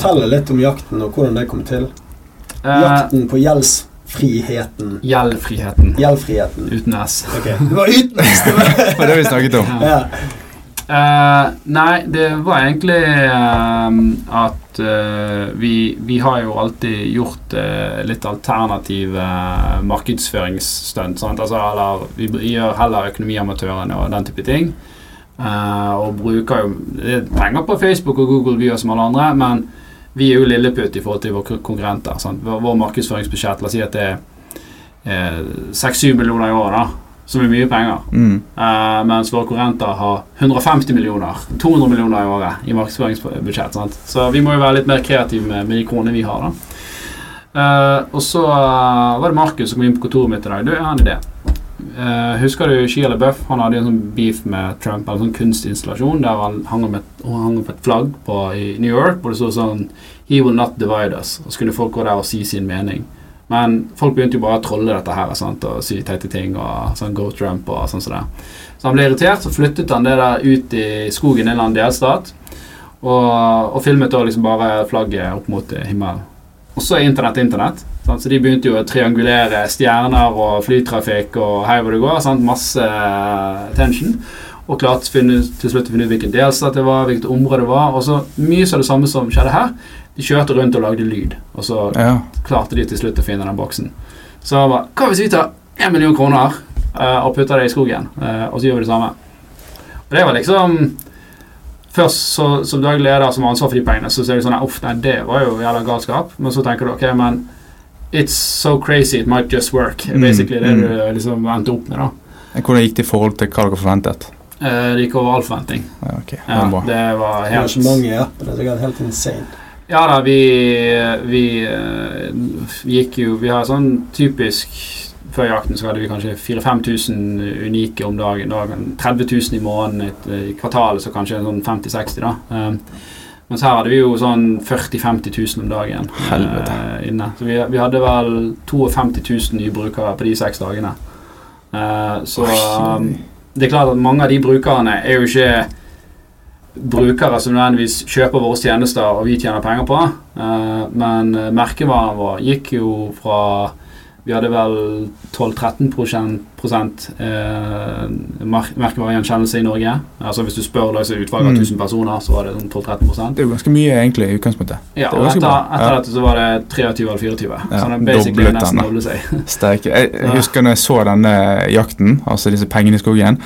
Fortell litt om jakten og hvordan det kom til. Eh, Jakten på gjeldsfriheten. Gjeldfriheten. Gjeldfriheten. Uten S. Okay. Det var uten det Det var det vi snakket om. ja. Uh, nei, det var egentlig uh, at uh, vi, vi har jo alltid gjort litt alternative markedsføringsstunt. Altså, eller, vi gjør heller Økonomiamatørene og den type ting. Eh, og bruker jo er penger på Facebook og Google, vi gjør som alle andre, men vi er jo lilleputt i forhold til våre konkurrenter. Sant? Vår, vår markedsføringsbudsjett, la oss si at det er seks-syv millioner i året, da, som er mye penger. Mm. Eh, mens våre konkurrenter har 150 millioner, 200 millioner i året i markedsføringsbudsjett. Sant? Så vi må jo være litt mer kreative med, med de kronene vi har. da. Eh, og så eh, var det Markus som kom inn på kontoret mitt i dag. Du, jeg har en idé. Eh, husker du Shia LaBeouf? Han hadde en sånn beef med Trump, en sånn kunstinstallasjon der han hang om et, opp et flagg på, i New York hvor det stod sånn He will not divide us. Og så kunne folk gå der og si sin mening. Men folk begynte jo bare å trolle dette her sant? og si teite ting og sånn Go Trump og sånn som det. Så han ble irritert, så flyttet han det der ut i skogen i en eller annen delstat. Og, og filmet da liksom bare flagget opp mot himmelen. Og så er internett internett. Så de begynte jo å triangulere stjerner og flytrafikk og hei hvor det går. Sant? Masse tension. Og klarte finne, til slutt å finne ut hvilken delstat det var, hvilket område det var. Og så mye så det samme som skjedde her. De kjørte rundt og lagde lyd. Og så Ja. klarte de til slutt å finne den boksen. Så jeg bare Hva hvis vi tar én million kroner uh, og putter det i skogen, uh, og så gjør vi det samme? Og det var liksom Først så, som daglig leder som har ansvar for de pengene, så ser du sånn Uff, nei, det var jo jævla galskap. Men så tenker du ok, men It's so crazy, it might just work. Mm, Basically det mm. du liksom endte opp med, da. Hvordan gikk det i forhold til hva dere forventet? Eh, det gikk over all forventning. Ja, ok, det Ja, var det var Det var så mange Ja. Det var helt insane. Ja da, vi, vi, eh, vi gikk jo Vi har sånn typisk Før jakten så hadde vi kanskje 4000-5000 unike om dagen. dagen 30 000 i måneden. Et, eh, I kvartalet så kanskje sånn 50-60, da. Um, mens her hadde vi jo sånn 40 000-50 000 om dagen Helvete. eh, inne. Så vi, vi hadde vel 52 000 nye brukere på de seks dagene. Eh, så um, det er klart at mange av de brukerne er jo ikke brukere som nødvendigvis kjøper våre tjenester og vi tjener penger på. Eh, men eh, merkevaren vår gikk jo fra Vi hadde vel 12-13 prosent eh, merkevaregjenkjennelse i Norge. Altså Hvis du spør liksom, utvalget av Mm. 1000 personer, så var det sånn 12-13% Det er jo ganske mye egentlig i utgangspunktet. Ja, og etter, etter Ja. dette så var det 23 eller 24. Ja, så er basically nesten den, doblet seg. Sterk. Jeg, jeg Ja. husker når jeg så denne jakten, altså disse pengene i skogen,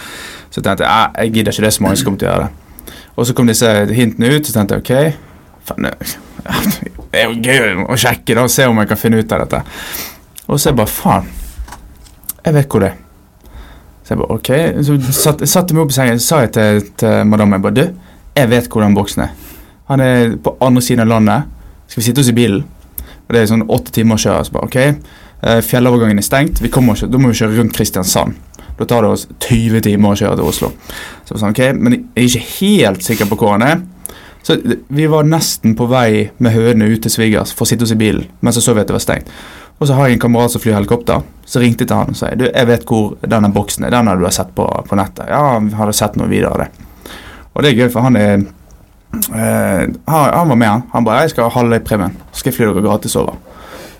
så tenkte jeg jeg gidder ikke det er så mange som kommer til å gjøre det. Og så kom disse hintene ut, så tenkte jeg ok, fan, det er jo gøy å sjekke da, og se om jeg kan finne ut av dette. Og så er jeg bare faen, jeg vet hvor det er. Så jeg bare ok, så satt, satte meg opp i sengen, så sa jeg til, til madammen, jeg bare du, jeg vet hvor den boksen er. Han er på andre siden av landet, skal vi sitte oss i bilen? Og det er sånn åtte timer å kjøre. Så bare, ok, eh, Fjellovergangen er stengt. Vi kommer ikke, Da må vi kjøre rundt Kristiansand. Da tar det oss 20 timer å kjøre til Oslo. Så jeg sa, sånn, ok, Men jeg er ikke helt sikker på hvor han er. Så vi var nesten på vei med hønene ut til svigers for å sitte oss i bilen, men så så vi at det var stengt. Og så har jeg en kamerat som flyr helikopter. Så ringte jeg til han og sa du, jeg vet hvor denne boksen er. Den har du sett på, på nettet. Ja, han hadde sett noe videre av det. Og det er gøy, for han er eh, han var med, han. Han bare 'Jeg skal ha halve premien. Så skal jeg fly dere gratis over'.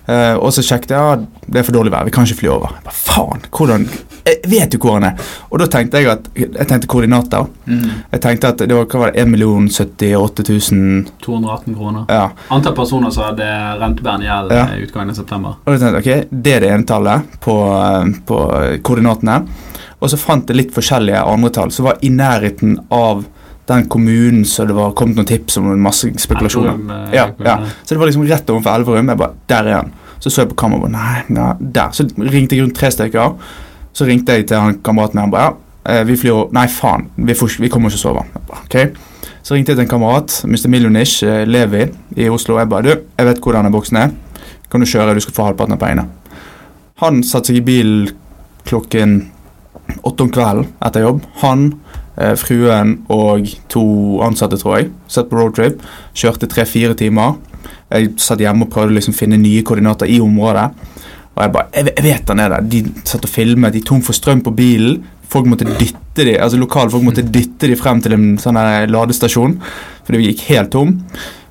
Eh, og så sjekket jeg ja, det er for dårlig vær, vi kan ikke fly over. Jeg bare, faen, hvordan Jeg vet jo hvor han er. Og da tenkte jeg at Jeg tenkte koordinater. Jeg tenkte at det var hva var det, 1 078 000 218 kroner. Ja. Antall personer som hadde rentebærende gjeld Ja. i utgangen av september. Og da tenkte jeg, ok, Det er det ene tallet på, eh, på koordinatene. Og så fant jeg litt forskjellige andre tall som var i nærheten av den kommunen så det var kommet noen tips om masse spekulasjoner. Elverum, Ja, ja. Så det var liksom rett overfor Elverum. Jeg bare, Der er han. Så så jeg på kameraet nei, nei, der. Så ringte jeg rundt tre stykker. Så ringte jeg til han kameraten min. Han bare ja, eh, vi flyr over Nei, faen, vi, får, vi kommer ikke å sove. Bare, ok. Så ringte jeg til en kamerat, Mr. Millionish, eh, Levi i Oslo. Jeg bare du, jeg vet hvor denne boksen er. Kan du kjøre, du skal få halvparten av pengene. Han satte seg i bilen klokken åtte om kvelden etter jobb. Han, fruen og to ansatte, tror jeg, satt på roadtrip. Kjørte tre-fire timer. Jeg satt hjemme og prøvde liksom å finne nye koordinater i området. Og jeg bare, jeg, vet han er der. De satt og filmet. De tom for strøm på bilen. Folk måtte dytte de, altså Lokale folk måtte dytte de frem til en sånn ladestasjon, fordi vi gikk helt tom.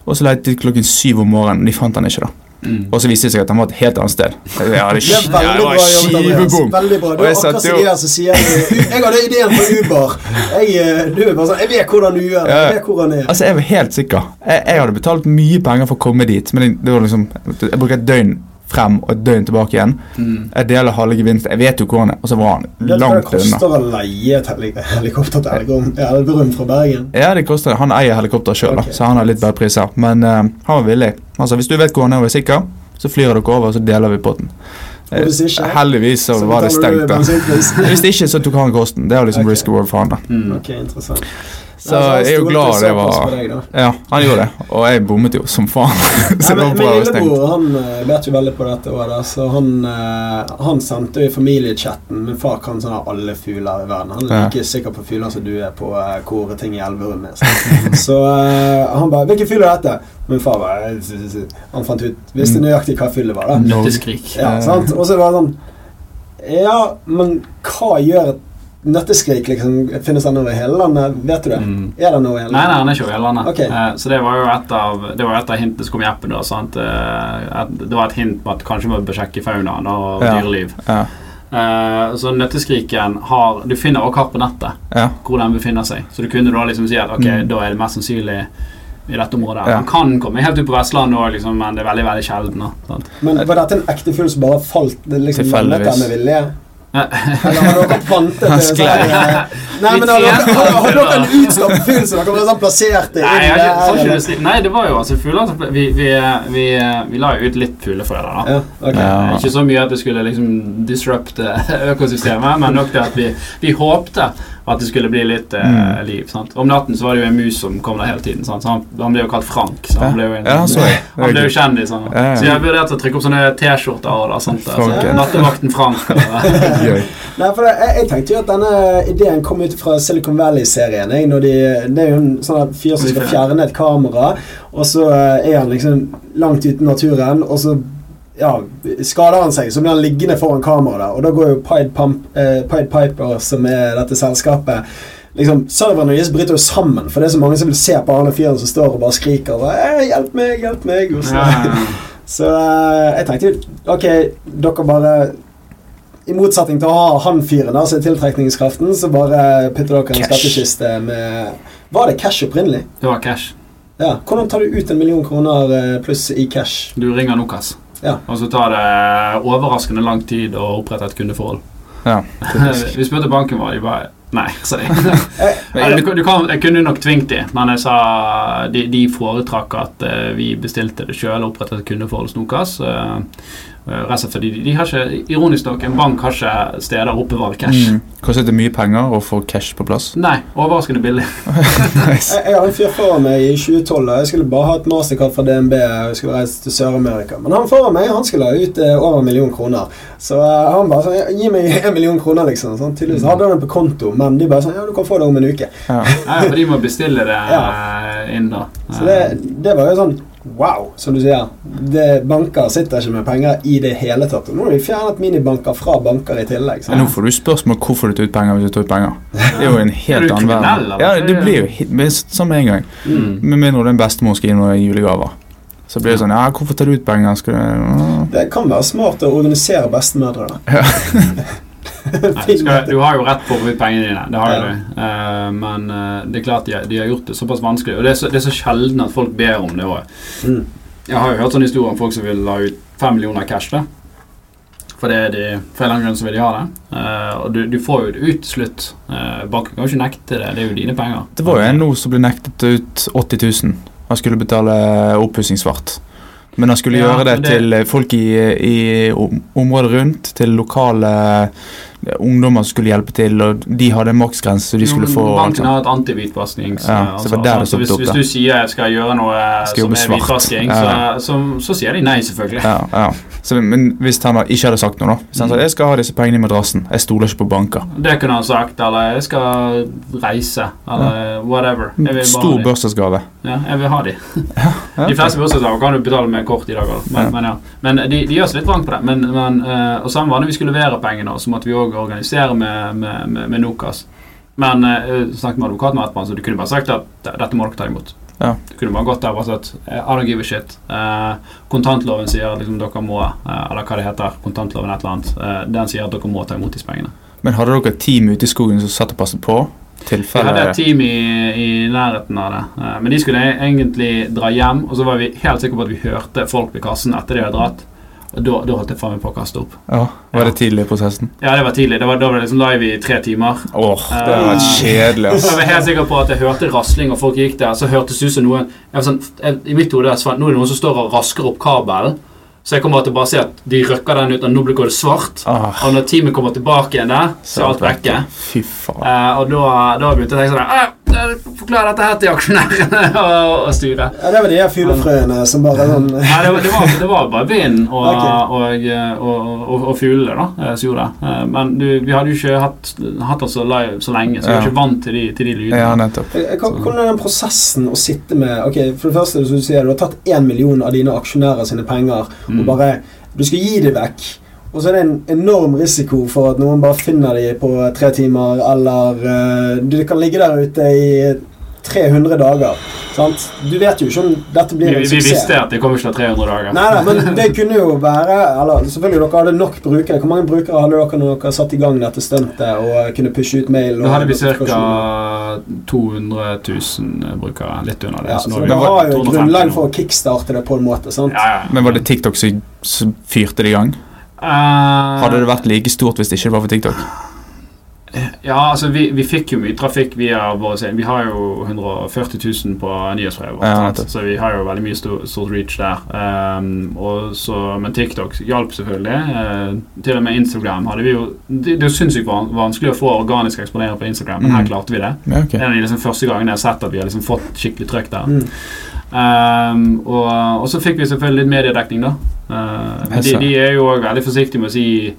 Og så lette de klokken syv om morgenen. De fant han ikke, da. Mm. Og så viste det seg at han var et helt annet sted. Ja, det, Det er veldig bra jobbet, Andreas. Veldig bra. Du er akkurat som de der som sier Jeg hadde ideen på Uber. Jeg, eh, du er bare sånn Jeg vet hvordan du gjør det. Jeg vet hvor han er. Altså, jeg var helt sikker. Jeg, jeg hadde betalt mye penger for å komme dit, men det var liksom Jeg bruker et døgn frem og et døgn tilbake igjen. Mm. Jeg deler halve gevinsten. Jeg vet jo hvor han er, og så var han langt unna. Det koster å leie et helikopter til Elverum fra Bergen. Ja, det koster det. Han eier helikopter sjøl, okay. så han har litt bedre priser. Men uh, han var villig. Altså, Hvis du vet hvor han er og er sikker, så flyr dere over, og så deler vi potten. Ikke, Heldigvis så, Så var det stengt. da. Hvis ikke, så tok han kosten. Det var liksom okay. risk award for han. da Mm. Ok, interessant. Så jeg er jo glad det var Ja, han gjorde det. Og jeg bommet jo som faen. så Nei, det men, min lillebror han eh, vet jo veldig på dette da. Så han, eh, han sendte jo i familiechatten Min far kan sånn alle fugler i verden. Han er Ja. like sikker på fugler som du er på eh, hvor ting i Elverum er. Så, så eh, han bare 'Hvilken fugl er dette?' Min far bare eh, s- s- s- Han fant ut Visste Mm. nøyaktig hva fuglet var. da Nøtteskrik. ja, sant? Og så var det sånn Ja, men hva gjør et nøtteskrik? liksom Finnes den over hele landet? Vet du det? Mm. Er den over hele Nei, nei, han er ikke over hele landet. Okay. Uh, så det var jo et av Det var et av hintene som kom i appen. da, sant? Uh, et, det var et hint på at kanskje man bør sjekke faunaen og Ja. dyreliv. Ja, Uh, så nøtteskriken har Du finner også her på nettet ja. hvor den befinner seg. Så du kunne da liksom si at ok, Mm. da er det mest sannsynlig i dette området. Ja. Den kan komme helt ut på Vestlandet òg, liksom, men det er veldig veldig sjelden. Men var dette en ekte fugl som bare falt det liksom Tilfeldigvis. med vilje? Eh, Eller har dere pantet det? sånn, eh, Nei, men har dere, en utstoppet fugl som dere sånn plasserte Nei, inn har der? ikke Nei, det var jo altså fugler som vi, vi, vi, vi la jo ut litt fuglefrø der, da. Ja, ok. Ja. Ikke så mye at det skulle liksom disrupte økosystemet, men nok til at vi, vi håpte at det skulle bli litt eh, Mm. liv. sant? Om natten så var det jo en mus som kom der hele tiden. Sant? Så han, han ble jo kalt Frank. Så han ble jo en, Ja, så jeg. Han ble jo kjendis. Han. Ja, ja. Så jeg vurderte å trykke opp sånne T-skjorter. og da, sant? Altså, Frank, ja. Nattevakten Frank. Og, Gøy. Nei, for jeg, jeg tenkte jo at denne ideen kom ut fra Silicon Valley-serien. jeg, når de- Det er jo en sånn fyr som skal fjerne et kamera, og så eh, er han liksom langt ute i naturen, og så ja, skader han seg, så blir han liggende foran kameraet. der, Og da går jo Pied, Pump, eh, Pied Piper, som er dette selskapet liksom, Serverne deres bryter jo sammen, for det er så mange som vil se på han fyren som står og bare skriker. Og, eh, 'Hjelp meg, hjelp meg!' Og så, ja, så eh, jeg tenkte jo Ok, dere bare I motsetning til å ha han fyren, altså tiltrekningskraften, så bare putter dere en skattkiste med Var det cash opprinnelig? det var cash. Ja. Hvordan tar du ut en million kroner eh, pluss i cash? Du ringer Nokas. Ja. Og så tar det overraskende lang tid å opprette et kundeforhold. Ja. Vi spurte banken vår, de bare Nei, sa de. Eh, du, du kan, jeg kunne nok tvingt de, men jeg sa de, de foretrakk at eh, vi bestilte det sjøl og opprettet et kundeforhold hos Nokas. Eh, eh, rett og slett fordi de, de har ikke, Ironisk nok, en bank har ikke steder å oppbevare cash. Mm. Kostet det mye penger å få cash på plass? Nei, overraskende billig. nice. Jeg, jeg har en fyr foran meg i 2012. og Jeg skulle bare ha et mastercard fra DNB. Jeg skulle reise til Sør-Amerika. Men han foran meg han skulle ha ut eh, over en million kroner. Så eh, han bare sånn Gi meg en million kroner, liksom. Sånn, tydeligvis hadde han det på konto, men de bare sånn Ja, du kan få det om en uke. Ja. ja for de må bestille det Ja. eh, inn, da. Så det, det var jo sånn Wow, som du sier. Det, banker sitter ikke med penger i det hele tatt. Og nå har vi fjernet minibanker fra banker i tillegg. Men nå får du spørsmål hvorfor du tar ut penger hvis du tar ut penger. Det er jo en helt annen verden. Ja, det blir jo sånn med en gang. Mm. Med mindre din bestemor skal gi noen julegaver. Så blir det sånn Ja, hvorfor tar du ut penger? Skal du Det kan være smart å organisere bestemødre. da. Nei, du, skal, du har jo rett på å ut pengene dine, det har Ja. du. Uh, men uh, det er klart de, de har gjort det såpass vanskelig. Og det er så, det er så sjelden at folk ber om det òg. Mm. Jeg har jo hørt sånne historier om folk som vil ha ut fem millioner cash. da For det er de, for en eller annen grunn så vil de ha det. Uh, og du, du får jo det ut til slutt. Uh, banken kan jo ikke nekte det. Det er jo dine penger. Det var jo en nå som ble nektet ut 80 000. Han skulle betale oppussingsvart. Men han skulle Ja, gjøre det, det- til eh, folk i, i området rundt, til lokale eh, ungdommer skulle hjelpe til, og de hadde en maksgrense, så de skulle få Banken altså. har et antivitvaskings... Ja, altså, så det var der det så hvis, hvis du sier jeg skal gjøre noe Skal som er hvitvasking, Ja. så, så, så sier de nei, selvfølgelig. Ja, ja. Så, men hvis han ikke hadde sagt noe, da Hvis han sa 'jeg skal ha disse pengene i madrassen', jeg stoler ikke på banker Det kunne han sagt, eller jeg skal reise, eller whatever. Stor bursdagsgave. Ja, jeg vil ha de. De fleste bursdagsgaver kan du betale med kort i dag, men, Ja. men, ja. men de, de gjør seg litt vrang på det. Men, men, eh, og samme var det vi skulle levere pengene, så måtte vi òg organisere med, med, med, med Nokas. Men uh, snakket med advokaten etterpå, så du kunne bare sagt at dette må dere ta imot. Ja. Du kunne bare gått der og sagt eh, I don't give a shit. Eh, kontantloven sier liksom dere må, eh, eller hva det heter, kontantloven et eller annet, eh, den sier at dere må ta imot disse pengene. Men hadde dere et team ute i skogen som satt og passet på? Vi hadde et team i, i nærheten av det, eh, men de skulle egentlig dra hjem, og så var vi helt sikre på at vi hørte folk ved kassen etter de hadde dratt. Og da, da holdt jeg faen meg på å kaste opp. Ja, Var det tidlig i prosessen? Ja, det var tidlig. Det var, da var det liksom live i tre timer. Åh, det var uh, kjedelig, ass. jeg var helt sikker på at jeg hørte rasling, og folk gikk der. Så hørtes det ut som noen jeg var sånn, jeg, I mitt hode nå er det noen som står og rasker opp kabelen. Så jeg kommer til å bare se at de røkker den ut, og nå går det svart. Ah, Og når teamet kommer tilbake igjen der, så er alt vekke. Fy faen. Eh, og da, da begynte jeg å tenke sånn ah, Forklar dette her til aksjonærene og, og styret. Ja, det var de her fuglefrøene som bare sånn ja, det var, det, var, det var bare vind og, okay. og, og, og, og fuglene da, eh, som gjorde det. Eh, Men du, vi hadde jo ikke hatt, hatt oss så live så lenge, så vi var ikke vant til de, til de lydene. Ja, nettopp. Eh, Hvordan er den prosessen å sitte med Ok, For det første, som du sier, du har tatt én million av dine aksjonærer sine penger, og Mm. bare Du skal gi dem vekk. Og så er det en enorm risiko for at noen bare finner dem på tre timer, eller uh, Du kan ligge der ute i 300 dager. Sant? Du vet jo ikke om dette Vi, blir vi, suksess. vi suksess. visste at det kommer ikke til 300 dager. Nei, nei, men det kunne jo være Eller selvfølgelig dere hadde nok brukere. Hvor mange brukere hadde dere når dere satte i gang dette stuntet og kunne pushe ut mail? og Da hadde vi ca. 200 000 brukere. Litt under det. Ja, så så det vi har jo grunnlag for å kickstarte det på en måte. sant? ja, ja. Men var det TikTok som som fyrte det i gang? Eh, Hadde det vært like stort hvis det ikke var for TikTok? Ja, altså vi, vi fikk jo mye trafikk via våre scener. Vi har jo 140 000 på nyhetsbrevet. Ja, så vi har jo veldig mye stor, stort reach der. Um, og så, men TikTok hjalp selvfølgelig. Uh, til og med Instagram hadde vi jo Det, det er sinnssykt van vanskelig å få organisk eksponering på Instagram, men her Mm. klarte vi det. Ja, okay. En av de liksom første gangene jeg har sett at vi har liksom fått skikkelig trøkk der. Mm. Um, og, og så fikk vi selvfølgelig litt mediedekning, da. Uh, men de, de er jo veldig forsiktige med å si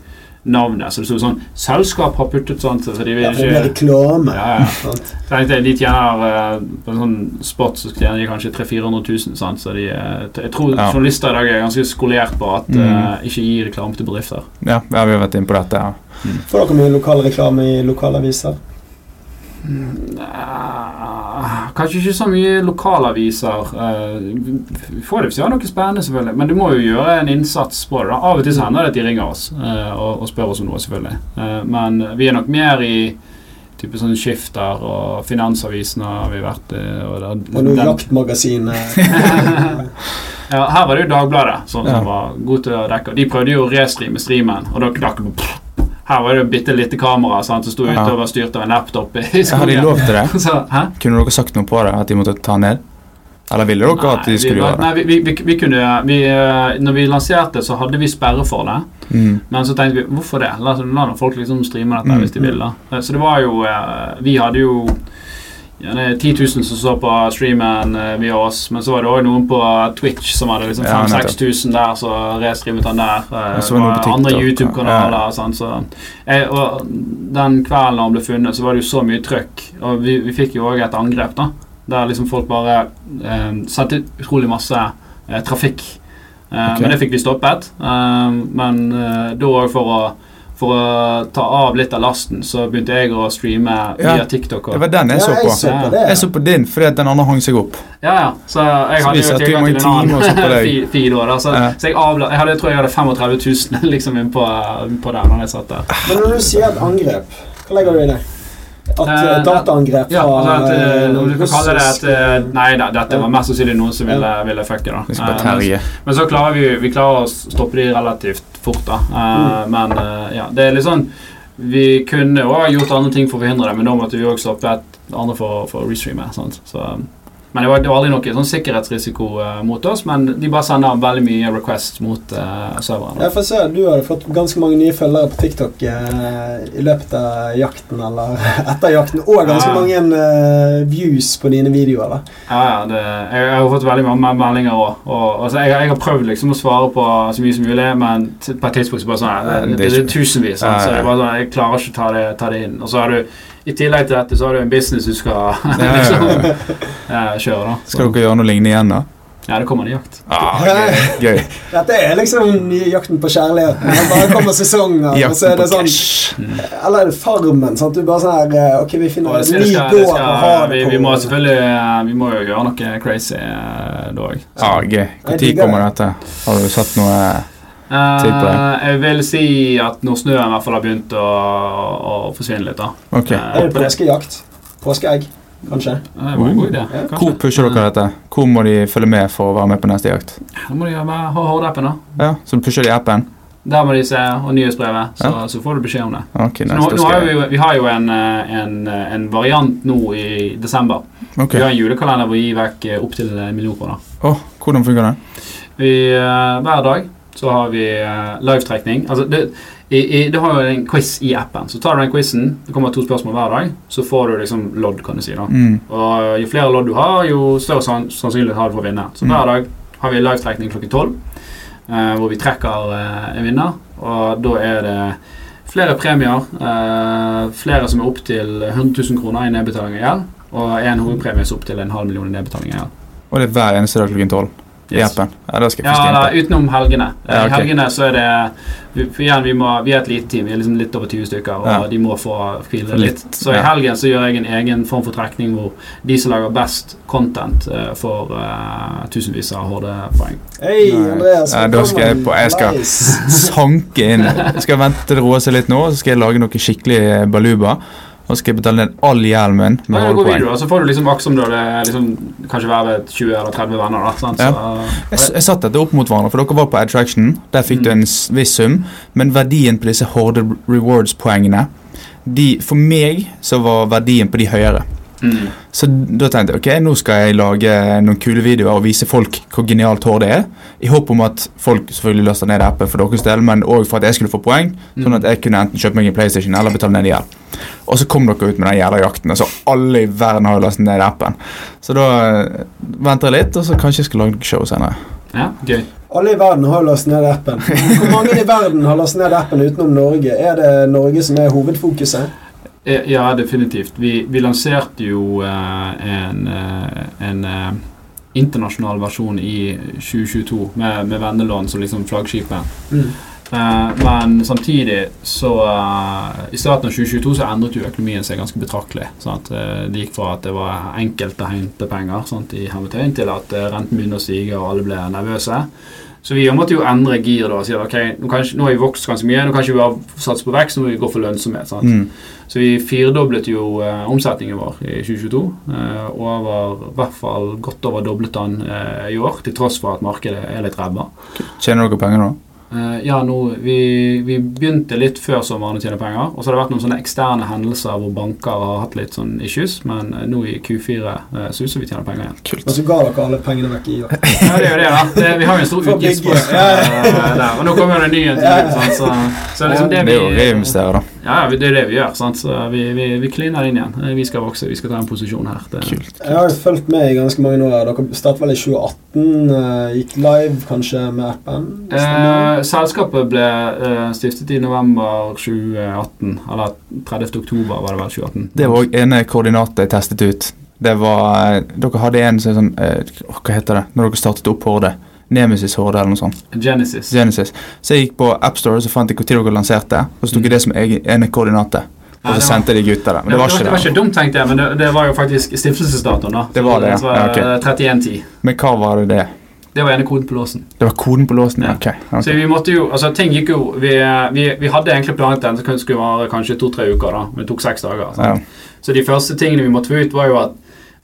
navnet. Så det sto sånn 'Selskap har puttet sånt', så de vil Ja, for det blir reklame. Ja, ja. tenkte, De tjener eh, på en sånn spot så tjener de kanskje 300 000-400 000. Sant? Så de, eh, jeg tror Ja. journalister i dag er ganske skolert på at Mm. uh, ikke gi reklame til bedrifter. Ja, ja, vi har vært inne på dette. Ja. Får dere mye lokal reklame i lokalaviser? Eh, kanskje ikke så mye lokalaviser. eh, vi får det hvis vi har noe spennende, selvfølgelig. Men du må jo gjøre en innsats på det. da Av og til så hender det at de ringer oss eh, og, og spør oss om noe, selvfølgelig. Eh, men vi er nok mer i type sånn Skifter og Finansavisen har vi vært i. Og, da- Og noe jaktmagasin? Ja, her var det jo Dagbladet som, Ja. som var god til å dekke. De prøvde jo å restreame streamen, og da knakk det. Her var det bitte lite kamera sant, som sto var styrt av en laptop i Har de lov til det? Så? Kunne dere sagt noe på det? At de måtte ta ned? Eller ville dere at de skulle vi, gjøre det? nei, vi, vi, vi, vi kunne vi, eh, Når vi lanserte, så hadde vi sperre for det. Mm. Men så tenkte vi hvorfor det? La, la folk liksom streame dette Mm. hvis de vil. da Eh, Så det var jo eh, Vi hadde jo gjerne 10 000 som så på streamen eh, via oss, men så var det òg noen på Twitch som hadde liksom Ja, 5000-6000 der, så restreamet han der. Eh, Og andre YouTube-kanaler. ja. Sånn, Så, og den kvelden han ble funnet, så var det jo så mye trøkk. Og vi, vi fikk jo òg et angrep, da. Der liksom folk bare eh, sendte utrolig masse eh, trafikk. Eh, okay. Men det fikk vi stoppet. Eh, men eh, da òg for å for å ta av litt av lasten, så begynte jeg å streame Ja, via TikTok. Det var den jeg så Ja, på. så på det. Jeg så på din fordi at den andre hang seg opp. ja, ja, så jeg Så hadde jo tilgang til en og på annen feed da. Så, Ja. så jeg, avla, jeg hadde, jeg tror jeg hadde 35 000 liksom inn på, på der når jeg satt der. Men når du sier et angrep, hva legger du i det? At Eh, eh, dataangrep Ja, altså at, om du kan kalle det at Nei da, dette var mest sannsynlig noen som ville, ville fucke, da. Men- Men så klarer vi, vi klarer å stoppe de relativt fort, da. Mm. Men eh, ja, det er litt sånn Vi kunne jo ha gjort andre ting for å forhindre det, men da måtte vi òg stoppet et andre for å restreame. Sant? Så, men det var, det var aldri noe sånn sikkerhetsrisiko uh, mot oss, men de bare sender veldig mye requests mot uh, serveren. Jeg får se, Du har fått ganske mange nye følgere på TikTok uh, i løpet av jakten, eller etter jakten, og ganske Ja. mange views på dine videoer. da. Ja, ja, det, jeg, jeg har fått veldig mange meldinger òg. Altså, jeg, jeg har prøvd liksom å svare på så mye som mulig, men på et tidspunkt så bare sånn Det, det er det, er tusenvis. Ja, Så jeg, bare sånn, jeg klarer ikke å ta det, ta det inn. Og så har du i tillegg til dette så har du en business du skal Ja, ja, liksom, ja. kjøre. da Så- Skal dere gjøre noe lignende igjen, da? Ja, det kommer en jakt. Ah, gøy. gøy. Dette er liksom jakten på kjærligheten. Det bare kommer sesonger, og så er det sånn. Eller er det Farmen? Sant? Du bare sånn her eh, Ok, vi finner en ny gård og ha det vi, på. vi må selvfølgelig eh, Vi må jo gjøre noe crazy eh, da òg. Ah, gøy. Når kommer dette? Har du satt noe Eh, jeg vil si at når snøen i hvert fall har begynt å, å forsvinne litt, da. okay. uh, Er det påskejakt? Påskeegg, kanskje? Det var en god idé. Ja. Hvor pusher dere dette? Hvor må de følge med for å være med på neste jakt? Da må de ha Horde-appen, da. Ja, Så du pusher de appen? Der må de se, og nyhetsbrevet. Så, Ja. så får du beskjed om det. Okay, nice, nå, nå har vi, vi har jo en, eh, en, en variant nå i desember. Okay. Vi har en julekalender hvor vi gir vekk opptil en million kroner. Oh, hvordan fungerer det? Vi, eh, hver dag så har vi uh, live-trekning. Altså, det, i, i, det har jo en quiz i appen. Så tar du den quizen, det kommer to spørsmål hver dag, så får du liksom lodd, kan du si. da. Mm. Og jo flere lodd du har, jo større sann- sannsynlighet har du for å vinne. Så Mm. hver dag har vi live-trekning klokken tolv, eh, hvor vi trekker uh, en vinner. Og da er det flere premier. flere som er opp til 100 000 kroner i nedbetaling av gjeld. Og en hovedpremie som er opp til en halv million i nedbetaling av gjeld. Og det er hver eneste dag klokken tolv Yes. appen? Ja, det skal jeg Ja, da, utenom helgene. i Ja, okay. Helgene så er det vi, igjen, vi, må, vi er et lite team. Vi er liksom litt over 20 stykker, og Ja. de må få hvile litt. litt, Så i helgen så gjør jeg en egen form for trekning hvor de som lager best content, uh, får uh, tusenvis av HD-poeng. Hei. Andreas. Ja, da skal jeg på- jeg skal- Nice. Sanke inn. Jeg skal vente til det roer seg litt nå, så skal jeg lage noe skikkelig baluba. Og skal jeg betale ned all gjelden min med Ja, går video, så får du liksom aks om du liksom, kanskje være 20 eller 30 venner. da, sant? Ja. Så, Jeg, jeg satte dette opp mot hverandre, for dere var på Attraction. Der fikk du Mm. en viss sum. Men verdien på disse Horde Rewards-poengene de, For meg så var verdien på de høyere. mm. Så da tenkte jeg ok, nå skal jeg lage noen kule videoer og vise folk hvor genialt det er. I håp om at folk selvfølgelig løste ned appen for deres del, men òg for at jeg skulle få poeng. Sånn at jeg kunne enten kjøpe meg en PlayStation eller betale ned gjeld. Og så kom dere ut med den jævla jakten, så alle i verden har jo lastet ned appen. Så da eh, venter jeg litt, og så kanskje jeg skal lage show senere. Ja, gøy. Alle i verden har jo lastet ned appen. Hvor mange i verden har lastet ned appen utenom Norge? Er det Norge som er hovedfokuset? Eh, Ja, definitivt. Vi, vi lanserte jo eh, en, en internasjonal versjon i 2022 med, med vennelån som liksom flaggskipet. Mm. Eh, men samtidig så eh, I starten av 2022 så endret jo økonomien seg ganske betraktelig. Sant? Eh, det gikk fra at det var enkelt å hente penger sant, i hermetegn, til at renten begynte å stige og alle ble nervøse. Så vi måtte jo endre gir da og si at ok, nå, kan, ikke- nå har vi vokst ganske mye, nå kan ikke vi bare satse på vekst, nå må vi gå for lønnsomhet. Mm. Så vi firedoblet jo eh, omsetningen vår i 2022. Eh, og var i hvert fall godt over doblet den eh, i år, til tross for at markedet er litt ræva. Tjener dere penger nå? Eh, ja, nå, vi, vi begynte litt før sommeren å tjene penger. Og så har det vært noen sånne eksterne hendelser hvor banker har hatt litt sånn issues. Men eh, nå i Q4 eh, suser vi tjener penger igjen. Kult. Og så ga dere alle pengene vekk i år. Ja, det er jo det, da. Det, vi har jo en stor utgiftspost eh, der. Og nå kommer det en ny en til. Sant? Så, så liksom det Det er jo vi reinvestere, da. Ja, det er det vi gjør. Sant? Så vi, vi, vi kliner inn igjen. Eh, Vi skal vokse, vi skal ta en posisjon her. Det, Kult. Jeg har fulgt med i ganske mange år. Dere startet vel i 2018. eh, Gikk live kanskje med appen? Eh, selskapet ble eh, stiftet i november 2018. Eller 30. oktober var det vel 2018. Det var òg ene koordinatet jeg testet ut. Det var eh, Dere hadde en som sånn eh, Hva heter det når dere startet opp Horde? Nemesis Horde eller noe sånt. Genesis. Genesis. Så jeg gikk på AppStore så fant jeg når dere lanserte, og så tok jeg det som ene koordinatet. Og så sendte de gutta det. Men det var det ikke var ikke dumt, tenkte jeg, men det, det var jo faktisk stiftelsesdatoen. da Det var det, ja. Så, Ja, ok. eh, 3110. Men hva var det det? Det var ene koden på låsen. Det var koden på låsen? Ja. Ja. Ok. ok. Så vi måtte jo, altså ting gikk jo Vi, vi, vi hadde egentlig planet den som skulle vare kanskje to-tre uker, da men det tok seks dager. sant? Ja. Så de første tingene vi måtte få ut, var jo at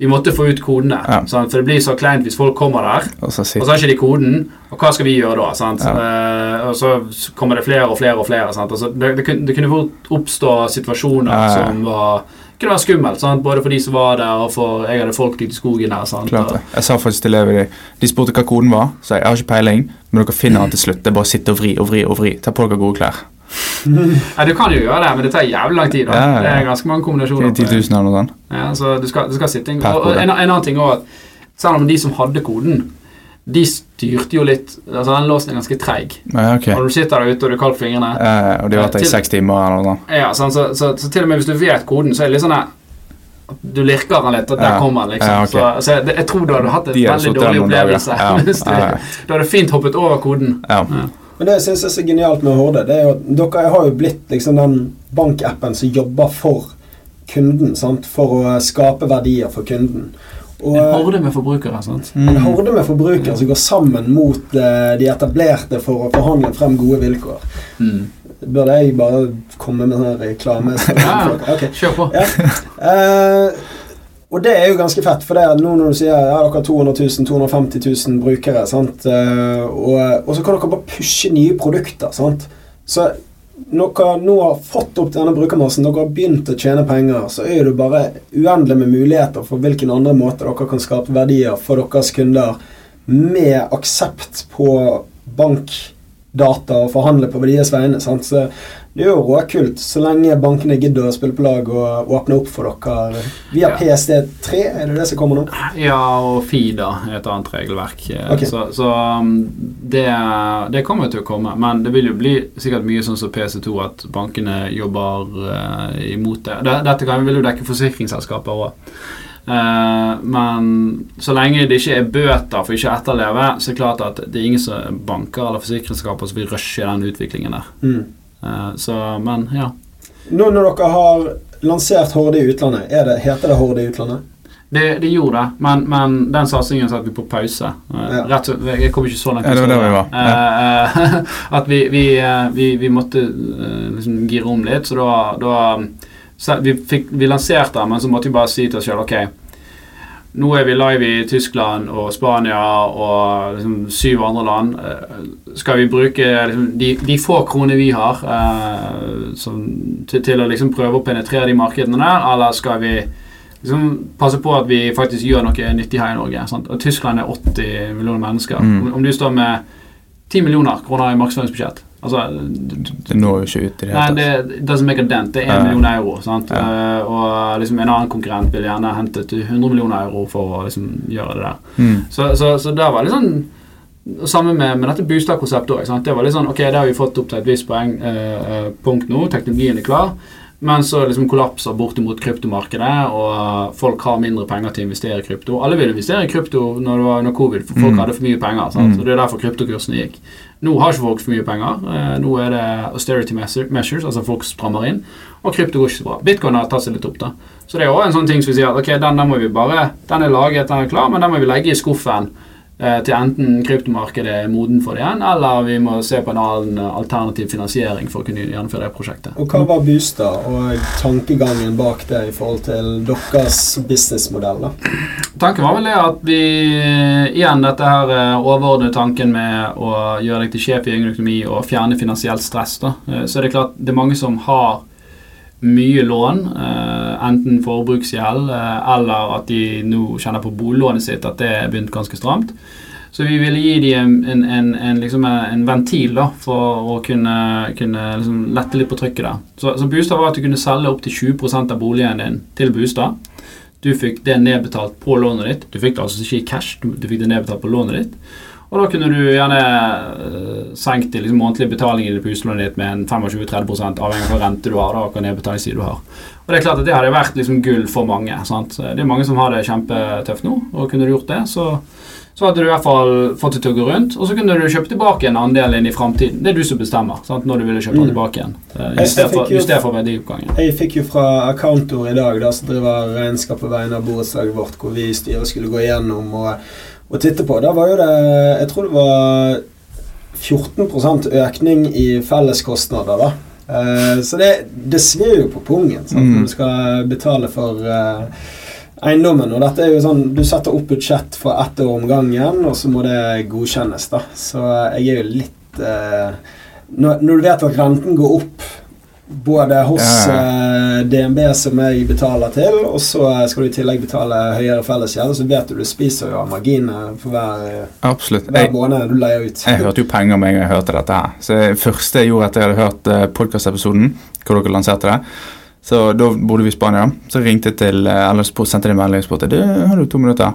vi måtte få ut kodene. Ja. sant? For det blir så kleint hvis folk kommer der, Og så og så har ikke de koden. Og hva skal vi gjøre da? sant? Ja. Uh, og så kommer det flere og flere og flere. sant? Altså, det, det, kunne, det kunne oppstå situasjoner Ja, som var kunne være skummelt. sant? Både for de som var der, og for jeg hadde folk ute i skogen der. sant? Klart det. Jeg sa faktisk til elever De spurte hva koden var, så jeg har ikke peiling, men dere finner den til slutt. Det er bare å sitte og vri og vri og vri. Ta på dere gode klær. Ja, Du kan jo gjøre det, men det tar jævlig lang tid. Ja, ja, ja. Det er ganske mange kombinasjoner. Det er 10 000 eller noe sånt. Ja, så du skal, du skal sitte en, og, en, en annen ting at Selv om de som hadde koden, de styrte jo litt altså Den låsen er ganske treig. Ja, okay. Når du sitter der ute og du er kald på fingrene Eh, og de har vært der i seks timer eller noe sånt. ja, sånn, så, så, så til og med hvis du vet koden, så er det litt sånn at du lirker den litt, og der Ja. kommer den, liksom. Ja, ok. Så, så jeg, jeg tror du hadde hatt en veldig dårlig opplevelse. Ja. du, Ja, ja. du hadde fint hoppet over koden. Ja. Men det jeg synes er så genialt med Horde, det er jo at dere har jo blitt liksom den bankappen som jobber for kunden, sant? for å skape verdier for kunden. Og En horde med forbrukere. sant? en horde med forbrukere som går sammen mot eh, de etablerte for å forhandle frem gode vilkår. Mm. Burde jeg bare komme med sånn reklame? Ja. okay. Kjør på. Ja. Eh, og det er jo ganske fett, for det er nå når du sier ja, dere har 200 000, 250 000 brukere, sant? Eh, og, og så kan dere bare pushe nye produkter. Sant? Så når dere nå har fått opp denne brukermassen, dere har begynt å tjene penger, så er det bare uendelig med muligheter for hvilken andre måte dere kan skape verdier for deres kunder med aksept på bankdata og forhandle på deres vegne. Sant? Så det er jo råkult så lenge bankene gidder å spille på lag og åpne opp for dere via Ja. PST3, Er det det som kommer nå? Ja, og FIDA er et annet regelverk. Okay. Så, så um, det, det kommer til å komme. Men det vil jo bli sikkert mye sånn som PC2 at bankene jobber uh, imot det. det. Dette kan, vil jo dekke forsikringsselskaper òg. men så lenge det ikke er bøter for ikke å etterleve, så er det klart at det er ingen som banker eller forsikringsselskaper som vil rushe den utviklingen der. Mm. Eh, så, men ja. Nå når dere har lansert Horde i utlandet, er det, heter det Horde i utlandet? Det, det gjorde det, men, men den satsingen satte vi på pause. Eh, Ja. Rett, jeg kom ikke så langt. Ja, det var der vi var. historien. Eh, at vi, vi, vi, vi måtte liksom gire om litt, så da, da så vi, fikk, vi lanserte den, men så måtte vi bare si til oss sjøl ok, nå er vi live i Tyskland og Spania og liksom syv andre land. Eh, Skal vi bruke liksom, de, de få kronene vi har eh, som, til, til å liksom prøve å penetrere de markedene der, eller skal vi liksom passe på at vi faktisk gjør noe nyttig her i Norge? Sant? Og Tyskland er 80 millioner mennesker. Mm. Om, om du står med 10 millioner kroner i markedsføringsbudsjett altså, Det når jo ikke ut i det hele tatt. Det, doesn't make a dent. Det er 1 Ja. million euro. Ja. Uh, og liksom en annen konkurrent vil gjerne hente til 100 millioner euro for å liksom gjøre det der. Mm. Så, så, så der var litt sånn Samme med, med dette booster-konseptet òg. Det var litt sånn Ok, det har vi fått opp til et visst poeng, eh, punkt nå. Teknologien er klar. Men så liksom kollapser bortimot kryptomarkedet, og folk har mindre penger til å investere i krypto. Alle ville investere i krypto når det var under covid, for folk Mm. hadde for mye penger. Sant? Mm. Så Det er derfor kryptokursene gikk. Nå har ikke folk for mye penger. Eh, nå er det austerity measures, altså folk strammer inn. Og krypto går ikke så bra. Bitcoin har tatt seg litt opp, da. Så det er også en sånn ting som vi sier at ok, den, den må vi bare Den er laget, den er klar, men den må vi legge i skuffen til enten kryptomarkedet er moden for det igjen, eller vi må se på en annen eh, alternativ finansiering for å kunne gjennomføre det prosjektet. Og hva var Booster og tankegangen bak det i forhold til deres businessmodell? da? Tanken var vel det at vi Igjen dette her eh, overordnede tanken med å gjøre deg til sjef i egen økonomi og fjerne finansielt stress. da. Eh, Så er det klart det er mange som har mye lån, eh, enten forbruksgjeld eh, eller at de nå kjenner på boliglånet sitt at det er begynt ganske stramt. Så vi ville gi dem en, en, en, liksom en ventil da, for å kunne, kunne liksom lette litt på trykket der. Så, så Bostad var at du kunne selge opptil 20% av boligen din til Bostad. Du fikk det nedbetalt på lånet ditt. Du fikk det altså ikke i cash, du fikk det nedbetalt på lånet ditt. Og da kunne du gjerne senkt senke liksom, månedlige betaling på huslånet ditt med en 25-30 avhengig av hva rente du har. da, og hva nedbetalingstid du har. Og det er klart at det hadde vært liksom gull for mange. sant? Det er mange som har det kjempetøft nå, og kunne du gjort det, så, så hadde du i hvert fall fått det til å gå rundt. Og så kunne du kjøpe tilbake en andel inn i framtiden. Det er du som bestemmer sant? når du ville kjøpe den Mm. tilbake igjen. Istedenfor for verdioppgangen. Jeg fikk jo fra Accountor i dag, da, som driver regnskap på vegne av borettslaget vårt, hvor vi i styret skulle gå igjennom og, og titte på. Da var jo det Jeg tror det var 14% økning i felleskostnader, da. Uh, så det, det svir jo på pungen sant? Mm. når du skal betale for uh, eiendommen. Og dette er jo sånn Du setter opp budsjett for ett år om gangen, og så må det godkjennes, da. Så jeg er jo litt uh, når, når du vet at renten går opp både hos eh, DNB, som jeg betaler til, og så skal du i tillegg betale høyere fellesgjeld, så vet du du spiser jo av marginene for hver, hver måned du leier ut. jeg hørte jo penger med en gang jeg hørte dette her. Så det første jeg gjorde etter jeg hadde hørt uh, podkastepisoden, hvor dere lanserte det Så da bodde vi i Spania. Så ringte jeg til eh, Eller sendte de en melding og spurte Du, har du to minutter.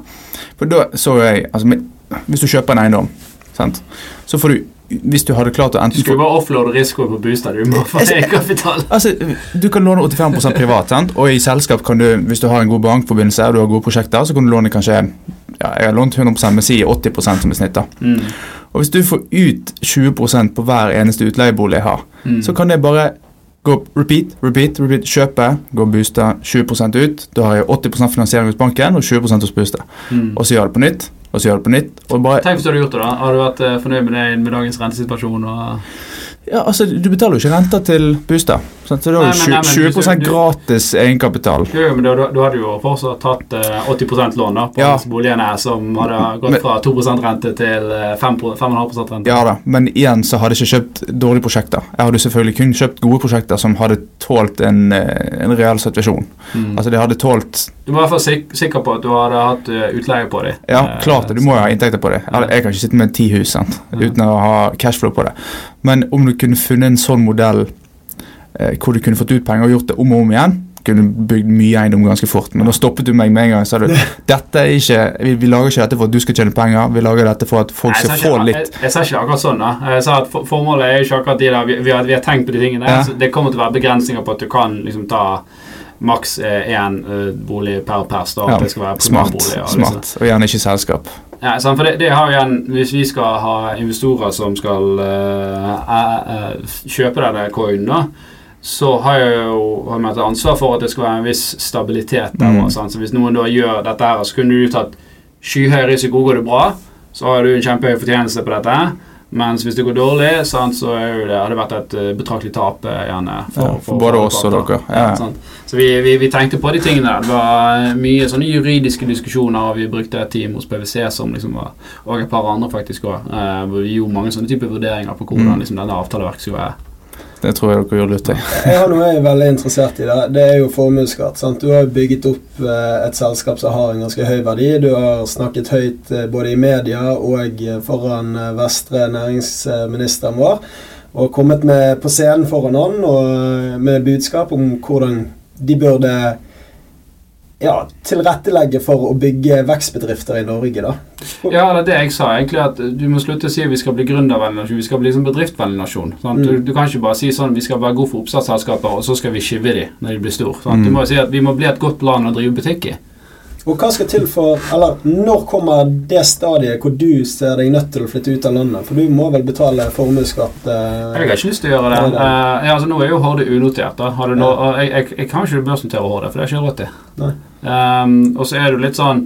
For da så jeg altså, Hvis du kjøper en eiendom, sant? så får du hvis du hadde klart å Du enten skulle bare offloade risikoen på bostad. Du må få Jeg- egenkapital. Altså, Du kan låne 85 privat, sant? og i selskap kan du, hvis du har en god bankforbindelse og du har gode prosjekter, så kan du låne kanskje ja, Jeg har lånt 100 men si 80 som er snitt. da. Mm. Og hvis du får ut 20% på hver eneste utleiebolig jeg har, Mm. så kan det bare gå repeat, repeat, repeat, kjøpe, gå booste 20% ut. Da har jeg 80% finansiering hos banken og 20 hos booster. Mm. Og så gjør jeg det på nytt, og så gjør det på nytt. Bare, Tenk hvis du hadde gjort det, da. Har du vært eh, fornøyd med det med dagens rentesituasjon? Og... ja, altså, Du betaler jo ikke renter til sant? Så det nei, men 20, hvis 20 gratis egenkapital. Jo, jo, men du hadde jo fortsatt tatt eh, 80 lån da, på Ja. boligene som hadde gått fra 2 rente til eh, 5 5,5% rente. Ja da, men igjen så hadde jeg ikke kjøpt dårlige prosjekter. Jeg hadde selvfølgelig kun kjøpt gode prosjekter som hadde tålt en, eh, en real situasjon. Mm. Altså de hadde tålt Du må i hvert fall sik sikker på at du hadde hatt eh, utleie på dem. Ja, klart det. Du må jo ha inntekter på det. Jeg kan ikke sitte med ti hus sant? Uten å ha cashflow på det. Men om du kunne funnet en sånn modell eh, hvor du kunne fått ut penger og gjort det om og om igjen, kunne bygd mye eiendom ganske fort. Men da stoppet du meg med en gang. Sa du dette er ikke, vi, vi lager ikke dette for at du skal tjene penger, vi lager dette for at folk skal jeg, få litt. jeg, jeg sa ikke akkurat sånn. da Jeg sa at for, Formålet er ikke akkurat de der vi, vi, har, vi har tenkt på de tingene. Ja. Så det kommer til å være begrensninger på at du kan liksom ta maks én bolig per pers. da Ja, At det skal være Smart. liksom. Og gjerne ikke selskap. Ja, for det, det har igjen Hvis vi skal ha investorer som skal uh, uh, eh, kjøpe denne coinen, da, så har jeg jo har jeg ansvar for at det skal være en viss stabilitet der. Mm. Så hvis noen da gjør dette her, så kunne du tatt skyhøy risiko. Går det bra, så har du en kjempehøy fortjeneste på dette. Mens hvis det går dårlig, sant, så er det, har det vært et eh, betraktelig tap gjerne. For, Ja, for både oss og dere. Ja. Ja, Så vi, vi, vi tenkte på de tingene. Det var eh, mye sånne juridiske diskusjoner, og vi brukte et team hos PwC som liksom var Og et par andre faktisk òg. Eh, vi gjorde mange sånne typer vurderinger på hvordan Mm. liksom, denne avtaleverket skulle være. Det tror jeg dere gjør lurt i. Jeg har noe jeg er veldig interessert i. Det, det er jo formuesskatt. Du har bygget opp eh, et selskap som har en ganske høy verdi. Du har snakket høyt eh, både i media og eh, foran Vestre næringsministeren vår. Og kommet med på scenen foran han og med budskap om hvordan de burde ja, tilrettelegge for å bygge vekstbedrifter i Norge, da. Ja, det er det jeg sa. egentlig at Du må slutte å si at vi skal bli gründervennlig nasjon. Vi skal bli liksom bedriftsvennlig nasjon. sant? Du, Mm. du kan ikke bare si sånn vi skal være gode for oppstartsselskaper, og så skal vi skive de når de blir store. Mm. Du må jo si at vi må bli et godt land å drive butikk i. Og hva skal til for Eller når kommer det stadiet hvor du ser deg nødt til å flytte ut av landet? For du må vel betale formuesskatt? eh, Jeg har ikke lyst til å gjøre det. Eh, ja, altså Nå er jo Horde unotert. da Har du nå, uh, jeg, jeg, jeg kan ikke børsnotere Horde, for det har jeg ikke råd til. Ehm, og så er det jo litt sånn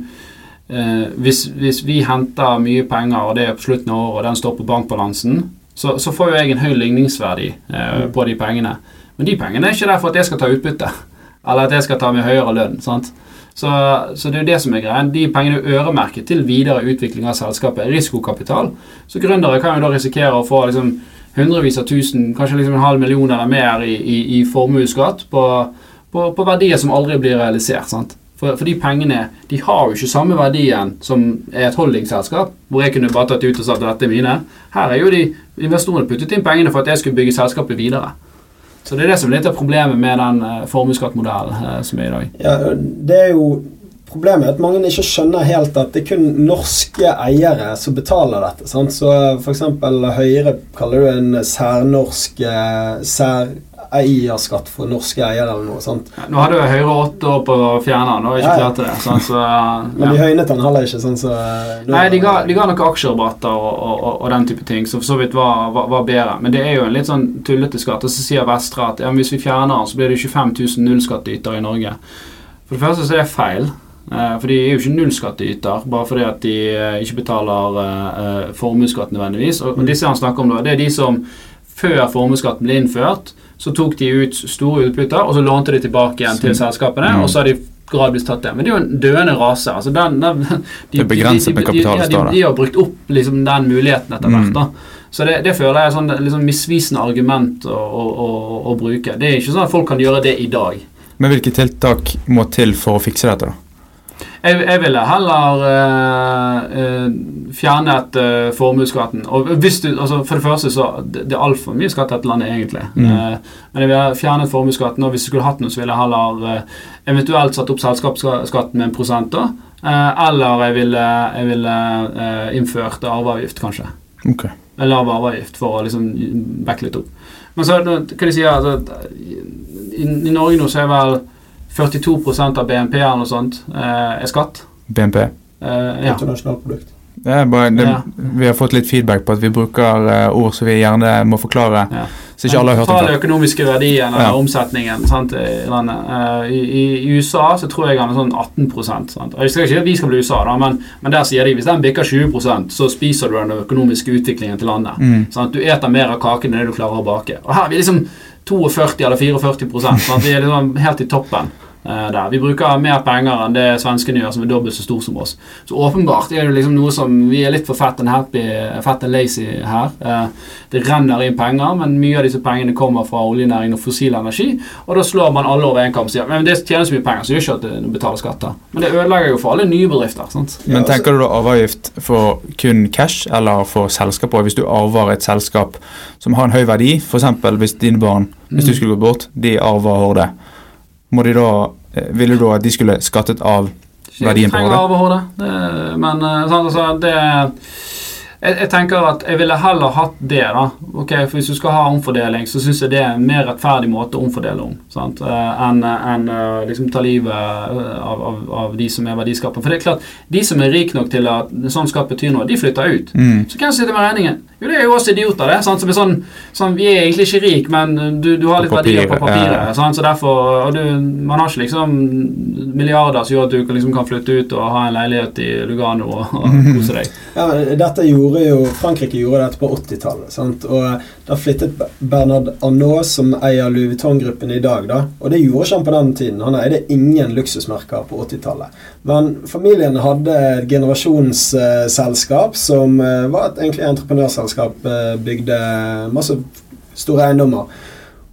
uh, hvis, hvis vi henter mye penger, og det er på slutten av året, og den står på bankbalansen, så, så får jo jeg en høy ligningsverdi eh, Mm. på de pengene. Men de pengene er ikke der for at jeg skal ta utbytte, eller at jeg skal ta med høyere lønn. sant? Så, så det er jo det som er greien. De pengene er øremerket til videre utvikling av selskapet. Risikokapital. Så gründere kan jo da risikere å få liksom hundrevis av tusen, kanskje liksom en halv million eller mer i, i, i formuesskatt på, på, på verdier som aldri blir realisert. sant? For, for de pengene de har jo ikke samme verdien som er et holdingselskap, hvor jeg kunne bare tatt ut og sagt at dette er mine. Her er jo de investorene puttet inn pengene for at jeg skulle bygge selskapet videre. Så det er det som er litt av problemet med den uh, formuesskattmodellen eh, som er i dag. Ja, det er jo Problemet at mange ikke skjønner helt at det er kun norske eiere som betaler dette. Sant? Så f.eks. Høyre kaller det en særnorsk eh, særeierskatt for norske eiere eller noe sånt. Ja, Nå hadde jo Høyre åtte år på å fjerne den, og ikke Ja, til det. Sånn, så, Men de høynet den heller ikke sånn så Nei, de ga, de ga noen aksjerabatter og, og, og, og den type ting, som for så vidt var, var, var bedre. Men det er jo en litt sånn tullete skatt. Og så sier Vestre at ja, men hvis vi fjerner den, så blir det 25 000 nullskattytere i Norge. For det første så er det feil. Eh, for de er jo ikke nullskattyter bare fordi at de eh, ikke betaler eh, formuesskatt nødvendigvis. Og, og disse han snakker om da, det er de som før formuesskatten ble innført, så tok de ut store utbytter, og så lånte de tilbake igjen til selskapene, Ja. og så har de gradvis tatt det. Men det er jo en døende rase. altså den, den de, Det er begrenset med kapital de, de, de, har brukt opp liksom, den muligheten etter hvert. Mm. da. Så det, det føler jeg er sånn liksom misvisende argument å, å, å, å bruke. Det er ikke sånn at folk kan gjøre det i dag. Men hvilke tiltak må til for å fikse dette, da? Jeg, jeg ville heller øh, eh, fjernet uh, formuesskatten. Og hvis du, altså For det første så det, det er altfor mye skatt i dette landet, egentlig. Mm. Uh, men jeg ville fjernet formuesskatten, og hvis jeg skulle hatt noe, så ville jeg heller uh, eventuelt satt opp selskapsskatten med en prosent. da. Eller jeg ville, jeg ville innført arveavgift, kanskje. Okay. Eller lav arveavgift for å liksom backe litt opp. Men så kan jeg si at altså, i, I Norge nå så er vel 42% av BNP eller noe sånt eh, er skatt. BNP. Uh, ja. Internasjonalprodukt. Bare, det, Ja. Vi har fått litt feedback på at vi bruker uh, ord som vi gjerne må forklare. Ja. Så ikke alle har hørt om den det. økonomiske verdien eller Ja. omsetningen sant, i landet. Uh, i, i, USA så tror jeg han er sånn 18 sant? Jeg skal ikke at vi skal bli USA, da, men, men der sier de hvis den bikker 20% så spiser du den økonomiske utviklingen til landet. Mm. Sant? Du eter mer av kaken enn det du klarer å bake. Og her er vi liksom 42 eller 44 sant? Vi er liksom helt i toppen der. Vi bruker mer penger enn det svenskene gjør, som er dobbelt så stor som oss. Så åpenbart er det liksom noe som Vi er litt for fat and happy, fat and lazy her. Eh, Det renner inn penger, men mye av disse pengene kommer fra oljenæringen og fossil energi. Og da slår man alle over en kam og sier men det tjener så mye penger, så gjør ikke at det betaler skatter. Men det ødelegger jo for alle nye bedrifter. sant? Men tenker du da arveavgift for kun cash eller for selskaper? Hvis du arver et selskap som har en høy verdi, f.eks. hvis dine barn hvis du Mm. skulle gå bort, de arver Horde, må de da, eh, ville du da at de skulle skattet av verdien på trenger Av arvehode. Det- Men sånn, altså, det jeg, jeg tenker at jeg ville heller hatt det, da. Ok, for Hvis du skal ha omfordeling, så syns jeg det er en mer rettferdig måte å omfordele om. sant? Eh, Enn eh, liksom ta livet av, av, av de som er verdiskapende. For det er klart, de som er rike nok til at sånn skatt betyr noe, de flytter ut. Mm. Så hvem sitter med regningen? Jo, det er jo oss idioter, det. Sant? Som er sånn, sånn, vi er egentlig ikke rik, men du, du har litt verdier på papiret, ja. Sant? Så derfor, og du, Man har ikke liksom milliarder som gjør at du kan, liksom, kan flytte ut og ha en leilighet i Lugano og, og kose deg. Ja, dette gjorde jo Frankrike gjorde dette på 80-tallet. Og Da flyttet Bernard Arnault, som eier Louis Vuitton-gruppen i dag, da. Og det gjorde ikke han på den tiden. Han eide ingen luksusmerker på 80-tallet. Men familien hadde et generasjonsselskap som eh, var et egentlig entreprenørselskap. eh, Bygde masse store eiendommer.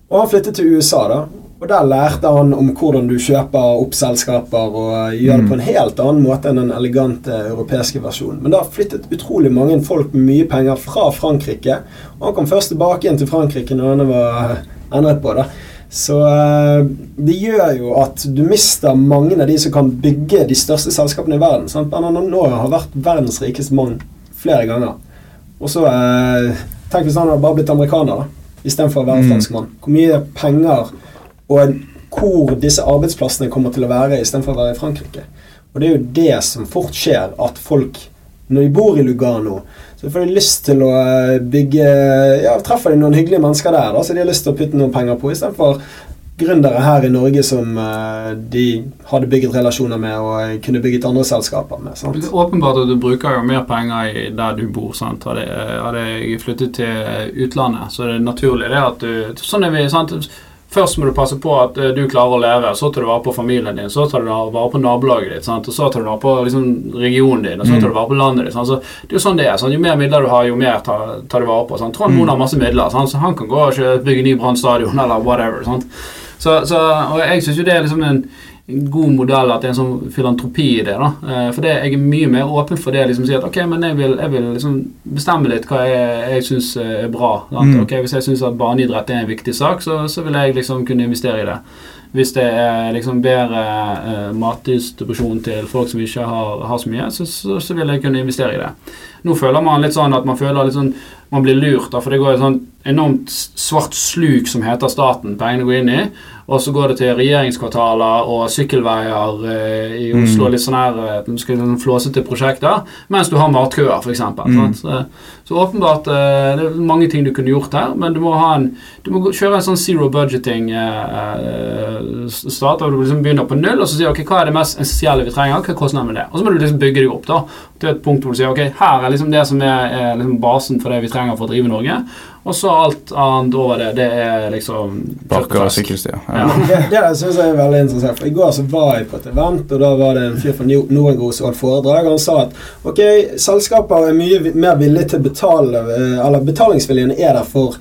Og han flyttet til USA, da. Og der lærte han om hvordan du kjøper opp selskaper og eh, gjør det på en helt annen måte enn den elegante europeiske versjonen. Men da flyttet utrolig mange folk med mye penger fra Frankrike. Og han kom først tilbake igjen til Frankrike når han var eh, endret på. det. Så eh, det gjør jo at du mister mange av de som kan bygge de største selskapene i verden. Sant? Men nå har vært verdens rikeste mann flere ganger. Og så Tenk hvis han hadde bare blitt amerikaner, da. Istedenfor å være Mm. franskmann. Hvor mye penger og hvor disse arbeidsplassene kommer til å være istedenfor å være i Frankrike. Og det er jo det som fort skjer, at folk når de bor i Lugano, så får de lyst til å eh, bygge Ja, treffer de noen hyggelige mennesker der, da, så de har lyst til å putte noen penger på, istedenfor gründere her i Norge som eh, de hadde bygget relasjoner med og kunne bygget andre selskaper med. sant? Det er åpenbart at du bruker jo mer penger i der du bor. sant? Hadde jeg flyttet til utlandet, så er det naturlig det at du Sånn er vi, sant? Først må du passe på at eh, du klarer å leve, så tar du vare på familien din, så tar du vare på nabolaget ditt, sant? og så tar du vare på liksom, regionen din, og så Mm. tar du vare på landet ditt. Så det er jo sånn det er. Sant? Jo mer midler du har, jo mer tar, tar du vare på. Sant? Trond Moen har masse midler, sant? så han kan gå og bygge ny Brann stadion eller whatever. Sant? Så, så, og jeg synes jo det er liksom en god modell at det er en sånn filantropi i det. da Eh, For det, jeg er mye mer åpen for det. liksom Si at ok, men jeg vil, jeg vil liksom bestemme litt hva jeg, jeg syns er bra. Mm. Ok, Hvis jeg syns at barneidrett er en viktig sak, så, så vil jeg liksom kunne investere i det. Hvis det er liksom bedre eh, matdistribusjon til folk som ikke har, har så mye, så, så, så vil jeg kunne investere i det. Nå føler man litt sånn at man føler litt sånn man blir lurt, da, for det går et sånn enormt svart sluk som heter staten, pengene går inn i, og så går det til regjeringskvartaler og sykkelveier eh, i Oslo, Mm. litt sånn her eh, sånn flåsete prosjekter, mens du har matkøer, f.eks. Mm. Så, så åpenbart eh, det er mange ting du kunne gjort her, men du må, ha en, du må kjøre en sånn zero budgeting eh, eh, start, og du liksom begynner på null, og så sier ok, hva er det mest essensielle vi trenger, hva er kostnaden med det? Og så må du liksom bygge deg opp da, til et punkt hvor du sier ok, her er liksom det som er, er liksom basen for det vi trenger for å drive Norge, og så alt annet over det, det er liksom Parker og sykkelstier. Ja. Ja. Det, det syns jeg er veldig interessant. For I går så var jeg på et event, og da var det en fyr fra Nor- Norengro som holdt foredrag. og Han sa at ok, selskaper er mye mer villige til å betale eh, Eller betalingsviljen er der for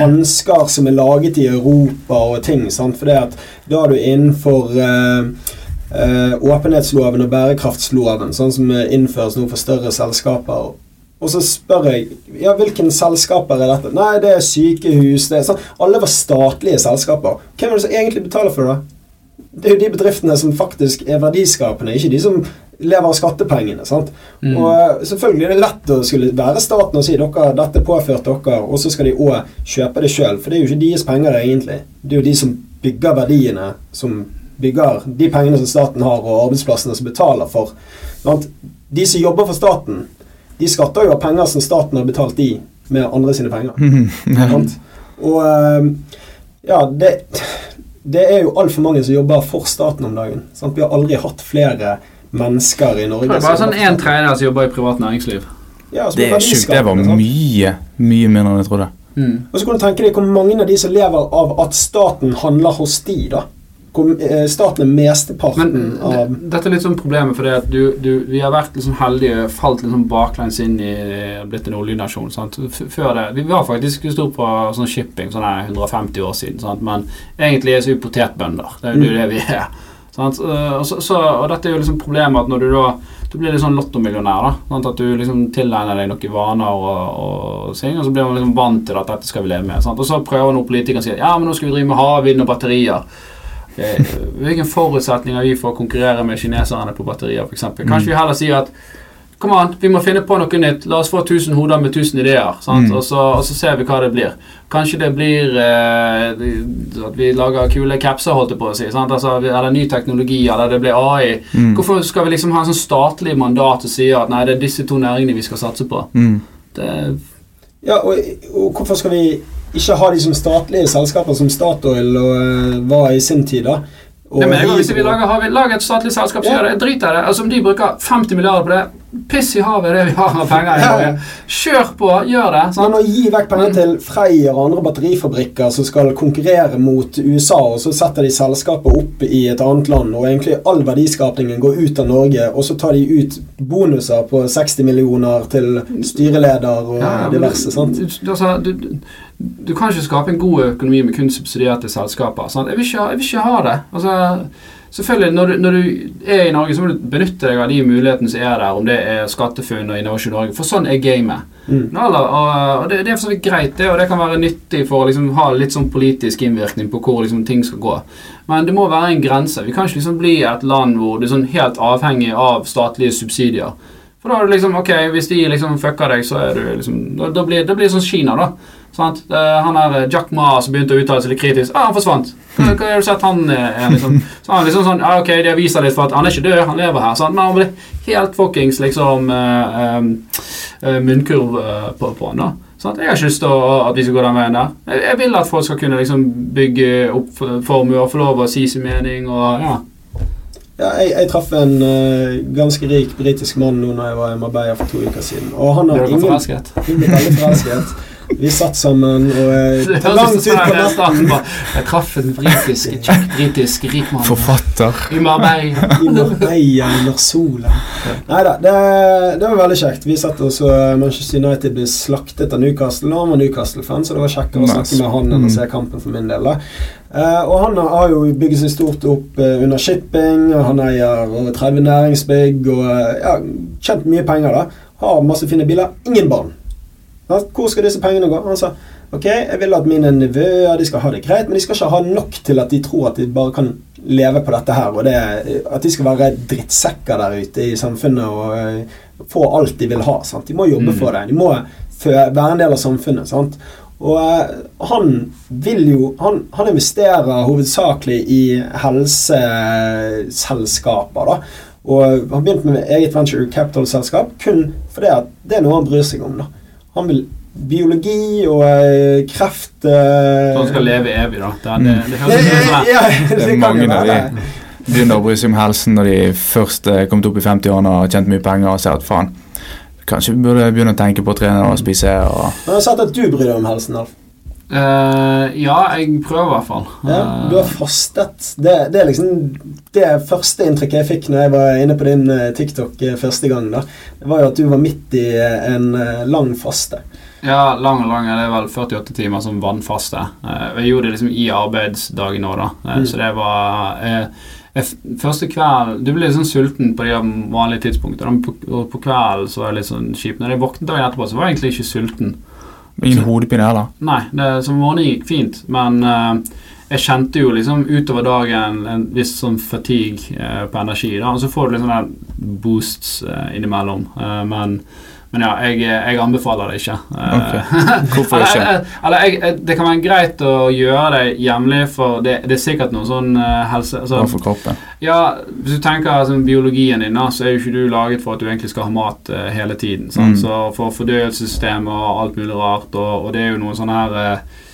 hansker som er laget i Europa og ting. sant? For det at da er du innenfor eh, åpenhetsloven og bærekraftsloven, sånn som eh, innføres nå for større selskaper. Og så spør jeg ja, hvilken selskaper er dette. Nei, det er sykehus det er sånn. Alle var statlige selskaper. Hvem er det som egentlig betaler for det? Det er jo de bedriftene som faktisk er verdiskapende, ikke de som lever av skattepengene. sant? Mm. Og eh, selvfølgelig er det lett å skulle være staten og si dere, dette er påført dere, og så skal de òg kjøpe det sjøl. For det er jo ikke deres penger, egentlig. Det er jo de som bygger verdiene, som bygger de pengene som staten har, og arbeidsplassene som betaler for. De som jobber for staten, de skatter jo av penger som staten har betalt de med andre sine penger. Og eh, ja, det, det er jo altfor mange som jobber for staten om dagen. Sant? Vi har aldri hatt flere mennesker i Norge Det er bare sånn en tredjedel som jobber i privat næringsliv. Ja, Det er sjukt. Det var mye, mye mindre enn jeg trodde. Og så kan du tenke deg hvor mange av de som lever av at staten handler hos de, da. Eh, staten er mesteparten Men av dette er litt sånn problemet, for det at du, du, vi har vært liksom heldige, falt liksom baklengs inn i blitt en oljenasjon. sant? Før det, Vi var faktisk stort på sånn shipping sånn her 150 år siden, sant? men egentlig er vi potetbønder. Det er jo det vi er. Sant? Uh, Og, så, så, og dette er jo liksom problemet at når du da du blir litt sånn lottomillionær. da, sant? At du liksom tilegner deg noen vaner og, og ting, og så blir man liksom vant til at dette skal vi leve med. sant? Og så prøver noen politikere å si ja, men nå skal vi drive med havvind og batterier. Eh, Hvilke forutsetninger vi får konkurrere med kineserne på batterier, f.eks.? Kanskje vi heller sier at Kom an, vi må finne på noe nytt. La oss få 1000 hoder med 1000 ideer. Sant? Mm. Og, så, og så ser vi hva det blir. Kanskje det blir eh, at vi lager kule capser, holdt jeg på å si. Sant? Altså, eller ny teknologi, eller det blir AI. Mm. Hvorfor skal vi liksom ha en sånn statlig mandat og si at nei, det er disse to næringene vi skal satse på? Mm. Det, Ja, og, og hvorfor skal vi ikke ha de som statlige selskaper som Statoil og, eh, var i sin tid, da? Mener jeg, hvis vi lager, har vi laget et statlig selskap som Ja. gjør det, driter i det. Altså Om de bruker 50 milliarder på det, piss i havet det vi har av penger i. Norge. Kjør på, gjør det. Men å gi vekk penger til Freyr og andre batterifabrikker som skal konkurrere mot USA, og så setter de selskapet opp i et annet land, og egentlig all verdiskapningen går ut av Norge, og så tar de ut bonuser på 60 millioner til styreleder og Ja, men diverse. sant? Du, altså, du, du, du kan ikke skape en god økonomi med kun subsidierte selskaper. Sant? Jeg, vil ikke, jeg vil ikke ha det. Altså, selvfølgelig, når du, når du er i Norge, så må du benytte deg av de mulighetene som er der, om det er SkatteFUNN og Innovasjon Norge, for sånn er gamet. Mm. Og, og det, det er for så vidt greit, det, og det kan være nyttig for å liksom, ha litt sånn politisk innvirkning på hvor liksom, ting skal gå. Men det må være en grense. Vi kan ikke liksom bli et land hvor du er sånn helt avhengig av statlige subsidier. For da er du liksom, ok, Hvis de liksom fucker deg, så er du liksom Da, da blir det sånn Kina, da. Sant? Det er han der Jack Ma som begynte å uttale seg litt kritisk. Ah, han forsvant. Hva, hva har du sett han eh, er liksom Så han liksom sånn ah, Ok, det viser litt for at han er ikke død, han lever her. Sant? Men han ble helt fuckings liksom uh, eh, eh, munnkurv eh, på, på han, da. Sant? Jeg har ikke lyst til at vi skal gå den veien der. Jeg, jeg vil at folk skal kunne liksom bygge opp formue og få lov å si sin mening og ja. Ja, jeg, jeg traff en uh, ganske rik britisk mann nå når jeg var i Marbella for to uker siden. Og han Ble har ingen forelsket? Vi veldig forelsket. Vi satt sammen og eh, langt ut på natten Jeg traff en britisk, kjekk britisk rik mann Forfatter. i Marbella. i Marbella under sola. Nei da, det, det var veldig kjekt. Vi satt og så Manchester United ble slaktet av Newcastle. Han var Newcastle-fan, så det var kjekkere å snakke med han enn å Mm. se kampen for min del. da. Uh, og han har jo bygget seg stort opp uh, under shipping, og han eier over 30 næringsbygg og uh, ja, kjent mye penger. da. Har masse fine biler. Ingen barn. Hvor skal disse pengene gå? Han sa ok, jeg vil at mine nevøer de skal ha det greit, men de skal ikke ha nok til at de tror at de bare kan leve på dette her. Og det, at de skal være drittsekker der ute i samfunnet og eh, få alt de vil ha. Sant? De må jobbe Mm. for det. De må være en del av samfunnet. Sant? Og eh, han vil jo Han, han investerer hovedsakelig i helseselskaper, da. Og har begynt med eget venture capital-selskap kun fordi det er noe han bryr seg om. da. Han vil biologi og eh, kreft eh, Så han skal leve evig, da. Det, det, det Ja, høres ut som ja, Det det er mange av de begynner å bry seg om helsen når de først er kommet opp i 50-årene og har tjent mye penger og ser at faen, kanskje vi burde begynne å tenke på å trene og spise og Men jeg har sett at du bryr deg om helsen, Alf. Eh, ja, jeg prøver i hvert fall. Ja, du har fastet. Det, det er liksom det første inntrykket jeg fikk når jeg var inne på din eh, TikTok eh, første gang. da Det var jo at du var midt i eh, en eh, lang faste. Ja, lang og lang. Det er vel 48 timer som vannfaste. Eh, jeg gjorde det liksom i arbeidsdagen nå, da. Eh, Mm. Så det var eh, Første kveld Du blir litt sånn sulten på de vanlige tidspunktene. På, på kvelden så var jeg litt sånn kjip. Når jeg våknet dagen etterpå, så var jeg egentlig ikke sulten. Ingen hodepine heller? Nei, det, som vanlig gikk fint, men uh, jeg kjente jo liksom utover dagen en viss sånn fatigue uh, på energi. da, Og så får du litt sånne boosts uh, innimellom. Men, men ja, jeg, jeg anbefaler det ikke. Okay. Hvorfor ikke? eller, eller jeg, jeg, det kan være greit å gjøre det hjemlig, for det, det er sikkert noe sånn eh, helse altså, for kroppen. ja, Hvis du tenker altså, biologien din, så er jo ikke du laget for at du egentlig skal ha mat uh, hele tiden. Mm. Så For fordøyelsessystemet og alt mulig rart, og, og det er jo noen sånne her eh,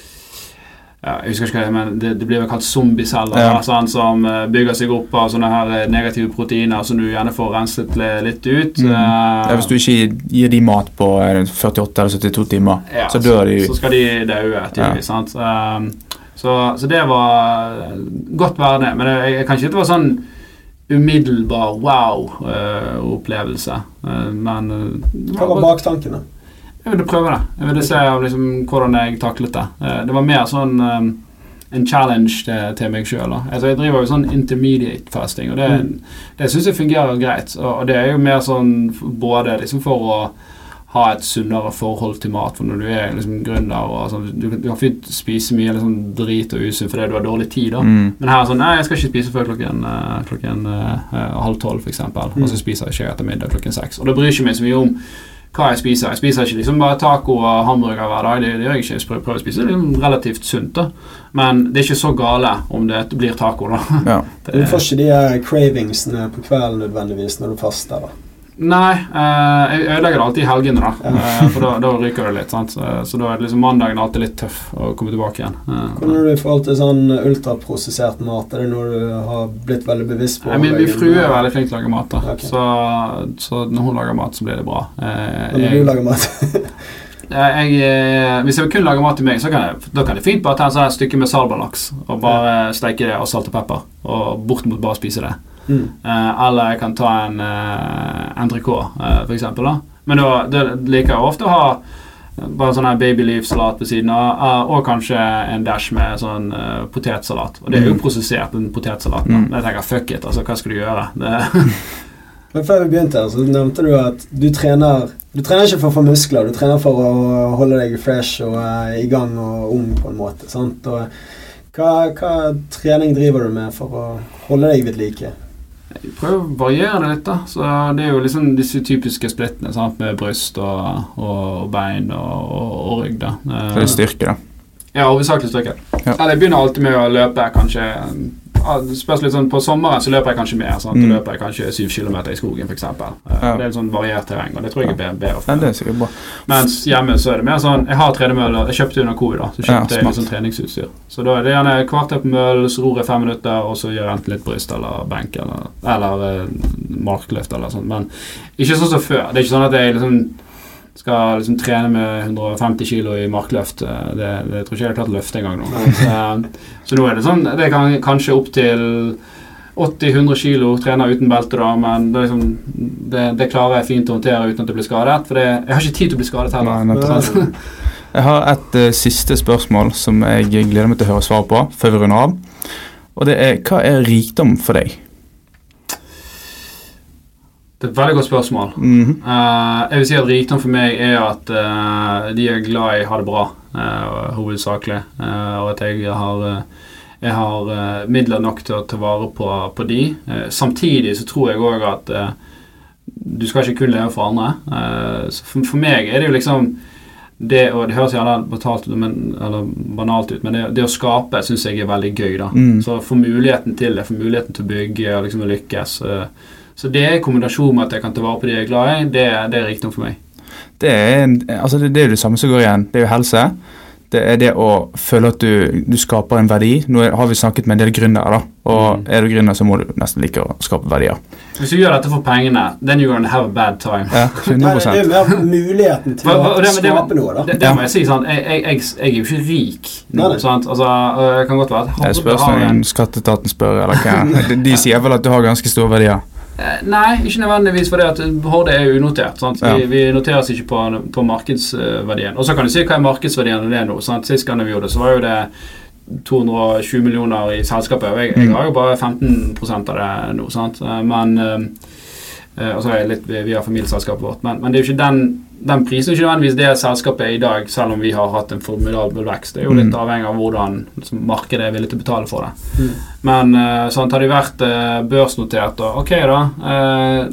ja, Jeg husker ikke hva det men det, det blir vel kalt zombieceller, Ja. sånn, som eh, bygger seg opp av sånne her eh, negative proteiner som du gjerne får renset litt ut. Mm. Uh, Ja, hvis du ikke gir de mat på eh, 48 eller 72 timer, ja, så dør de så skal de daue, tydeligvis. sant? Um, så, så det var godt være det. Men jeg, jeg kan ikke si det var sånn umiddelbar wow-opplevelse. men eh, Hva var baktanken, da? Jeg ville prøve det. Jeg ville se liksom, hvordan jeg taklet det. Eh, det var mer sånn um, en challenge til, til meg sjøl. Altså, jeg driver jo sånn intermediate fasting, og det, det syns jeg fungerer greit. Og, og det er jo mer sånn både liksom for å ha et sunnere forhold til mat. For når du er liksom gründer og sånn, du, du kan fint spise mye liksom, drit og usunn fordi du har dårlig tid. da mm. men her er sånn Nei, jeg skal ikke spise før klokken, eh, klokken uh, halv tolv, f.eks. Og Mm. så spiser jeg ikke etter middag klokken seks. Og det bryr ikke meg så mye om hva jeg spiser. Jeg spiser ikke liksom bare taco og hamburger hver dag. Det, det gjør jeg ikke. Jeg prøver, å spise det er relativt sunt. da Men det er ikke så gale om det blir taco, da. ja. Det, Du får ikke de cravingsene på kvelden nødvendigvis når du faster. da Nei, eh, jeg ødelegger det alltid i helgene, da. Ja. Eh, for da, da ryker det litt. sant Så, så da er det liksom mandagen alltid litt tøff å komme tilbake igjen. Eh, Hvordan er du i forhold til sånn ultraprosessert mat? Er det noe du har blitt veldig bevisst på? Min, min frue er veldig flink til å lage mat. da Okay. så, så når hun lager mat, så blir det bra. Eh, Når jeg- du lager mat? jeg, eh, hvis jeg kun lager mat til meg, så kan jeg, da kan jeg fint bare ta sånn stykke med salbalaks og bare steike det og salt og pepper. Og bortimot bare spise det. Mm. Eh, eller jeg kan ta en uh, entrecôte, uh, for eksempel. Da. Men da, da liker jeg ofte å ha bare sånn her baby leaf-salat ved siden av, eh, og kanskje en dash med sånn uh, potetsalat. Og det er jo Mm. prosessert, den potetsalaten. Mm. Jeg tenker fuck it, altså hva skal du gjøre? Det, Men før vi begynte, her, så nevnte du at du trener Du trener ikke for å få muskler, du trener for å holde deg fresh og uh, i gang og ung på en måte. sant? Og hva, hva trening driver du med for å holde deg ved like? Prøver å variere det litt, da. Så det er jo liksom disse typiske splittene sant? med bryst og, og bein og, og, rygg. da. Så det er styrke, da. Ja, hovedsakelig styrke. Ja. Eller jeg begynner alltid med å løpe kanskje spørs litt sånn, På sommeren så løper jeg kanskje mer. Sant? Da Mm. løper jeg kanskje syv kilometer i skogen, f.eks. Uh, Ja. Det er litt sånn variert terreng, og det tror jeg er bedre- for det er bra. Mens hjemme så er det mer sånn Jeg har tredemøller. Jeg kjøpte under covid, da. Så kjøpte jeg litt sånn treningsutstyr. Så da er det gjerne kvarter på møll, så ror jeg fem minutter, og så gjør jeg enten litt bryst eller benk eller, eller eh, markløft eller sånt. Men ikke sånn som før. Det er ikke sånn at jeg liksom skal liksom trene med 150 kilo i markløft. Eh, Det, det tror ikke jeg har klart å løfte engang. Så, så nå er det sånn Det kan kanskje opp til 80-100 kilo, trener uten belte, da, men det, liksom, det, det klarer jeg fint å håndtere uten at jeg blir skadet. For det, jeg har ikke tid til å bli skadet heller. Nei? Jeg har et uh, siste spørsmål som jeg gleder meg til å høre svar på før vi runder av. Og det er hva er rikdom for deg? Det er et veldig godt spørsmål. Mm -hmm. uh, jeg vil si at rikdom for meg er at uh, de er glad i, å ha det bra, uh, hovedsakelig. Og at jeg har, jeg har midler nok til å ta vare på, på de. Samtidig så tror jeg òg at du skal ikke kun leve for andre. Så for, for meg er det jo liksom det, og det høres gjerne betalt men, eller banalt ut, men det, det å skape syns jeg er veldig gøy. da Mm. Så få muligheten til det, få muligheten til å bygge og liksom lykkes. eh, så det er i kombinasjon med at jeg kan ta vare på de jeg er glad i, det, det er rikdom for meg. Det er, en, altså det, det er jo det samme som går igjen. Det er jo helse. Det er det å føle at du, du skaper en verdi. Nå har vi snakket med en del gründere, da. Og Mm. er du gründer, så må du nesten like å skape verdier. Hvis du gjør dette for pengene, then you're gonna have a bad time. Ja, Nei, det er 100 jo mer muligheten til Hva- å hva- det- det- skape noe, da. Det, det må jeg si, sant? Jeg, jeg, jeg, jeg er jo ikke rik nå, Nei, nei. sant? Altså, øh, jeg kan godt være at Det Harde spørs om skatteetaten spør, eller hva. De, de sier vel at du har ganske store verdier. Eh, Nei, ikke nødvendigvis fordi at Horde er unotert. Sant? Vi, Ja. vi noteres ikke på, på markedsverdien. Og så kan du si hva er markedsverdien av det nå. Sant? Sist gang vi gjorde det, så var jo det 220 millioner i selskapet. Jeg, jeg Mm. har jo bare 15 av det nå. Sant? Eh, Men eh, eh, Og så er jeg litt via familieselskapet vårt. Men, men det er jo ikke den den prisen er ikke nødvendigvis det selskapet er i dag, selv om vi har hatt en formidabel vekst. Det er jo litt Mm. avhengig av hvordan liksom, markedet er villig til å betale for det. Mm. Men sånn har hadde de vært eh, børsnotert, og ok, da eh,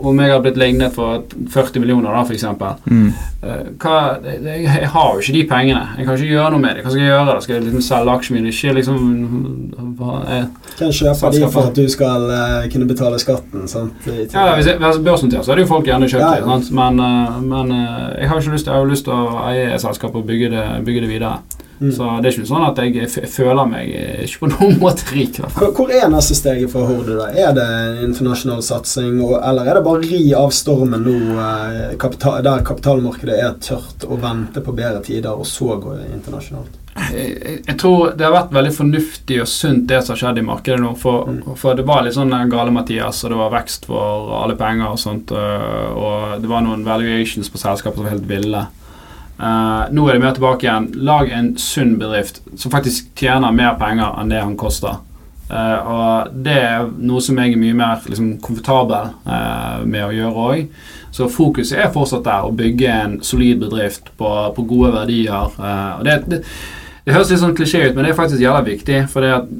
Om jeg hadde blitt lignet for 40 millioner, da, f.eks. Mm. Eh, hva, jeg har jo ikke de pengene. Jeg kan ikke gjøre noe med det. Hva skal jeg gjøre? da? Skal jeg liksom selge aksjene mine? Ikke liksom hva er- Kan kjøpe de for at du skal uh, kunne betale skatten. Sant? I. Ja, hvis jeg hvis jeg børsnotert, så hadde jo folk gjerne kjøpt Ja, det. Sant? Men, eh, men eh, jeg har ikke lyst Jeg har lyst til å eie et selskap og bygge det, bygge det videre. Mm. Så det er ikke sånn at jeg f føler meg eh, ikke på noen måte rik. Hvor, hvor er neste steget for Horde? da? Er det internasjonal satsing, og, eller er det bare ri av stormen nå, eh, kapital, der kapitalmarkedet er tørt, og vente på bedre tider, og så gå internasjonalt? Jeg, jeg- jeg tror det har vært veldig fornuftig og sunt det som har skjedd i markedet nå. For, Mm. for det var litt sånn eh, gale Mathias, og det var vekst for alle penger og sånt. øh, Og det var noen valuations på selskapet som var helt ville. Eh, nå er det mer tilbake igjen. Lag en sunn bedrift som faktisk tjener mer penger enn det han koster. Uh, og det er noe som jeg er mye mer liksom, komfortabel uh, med å gjøre òg. Så fokuset er fortsatt der, å bygge en solid bedrift på, på gode verdier. og det, det, det høres litt sånn klisjé ut, men det er faktisk jævla viktig. For det at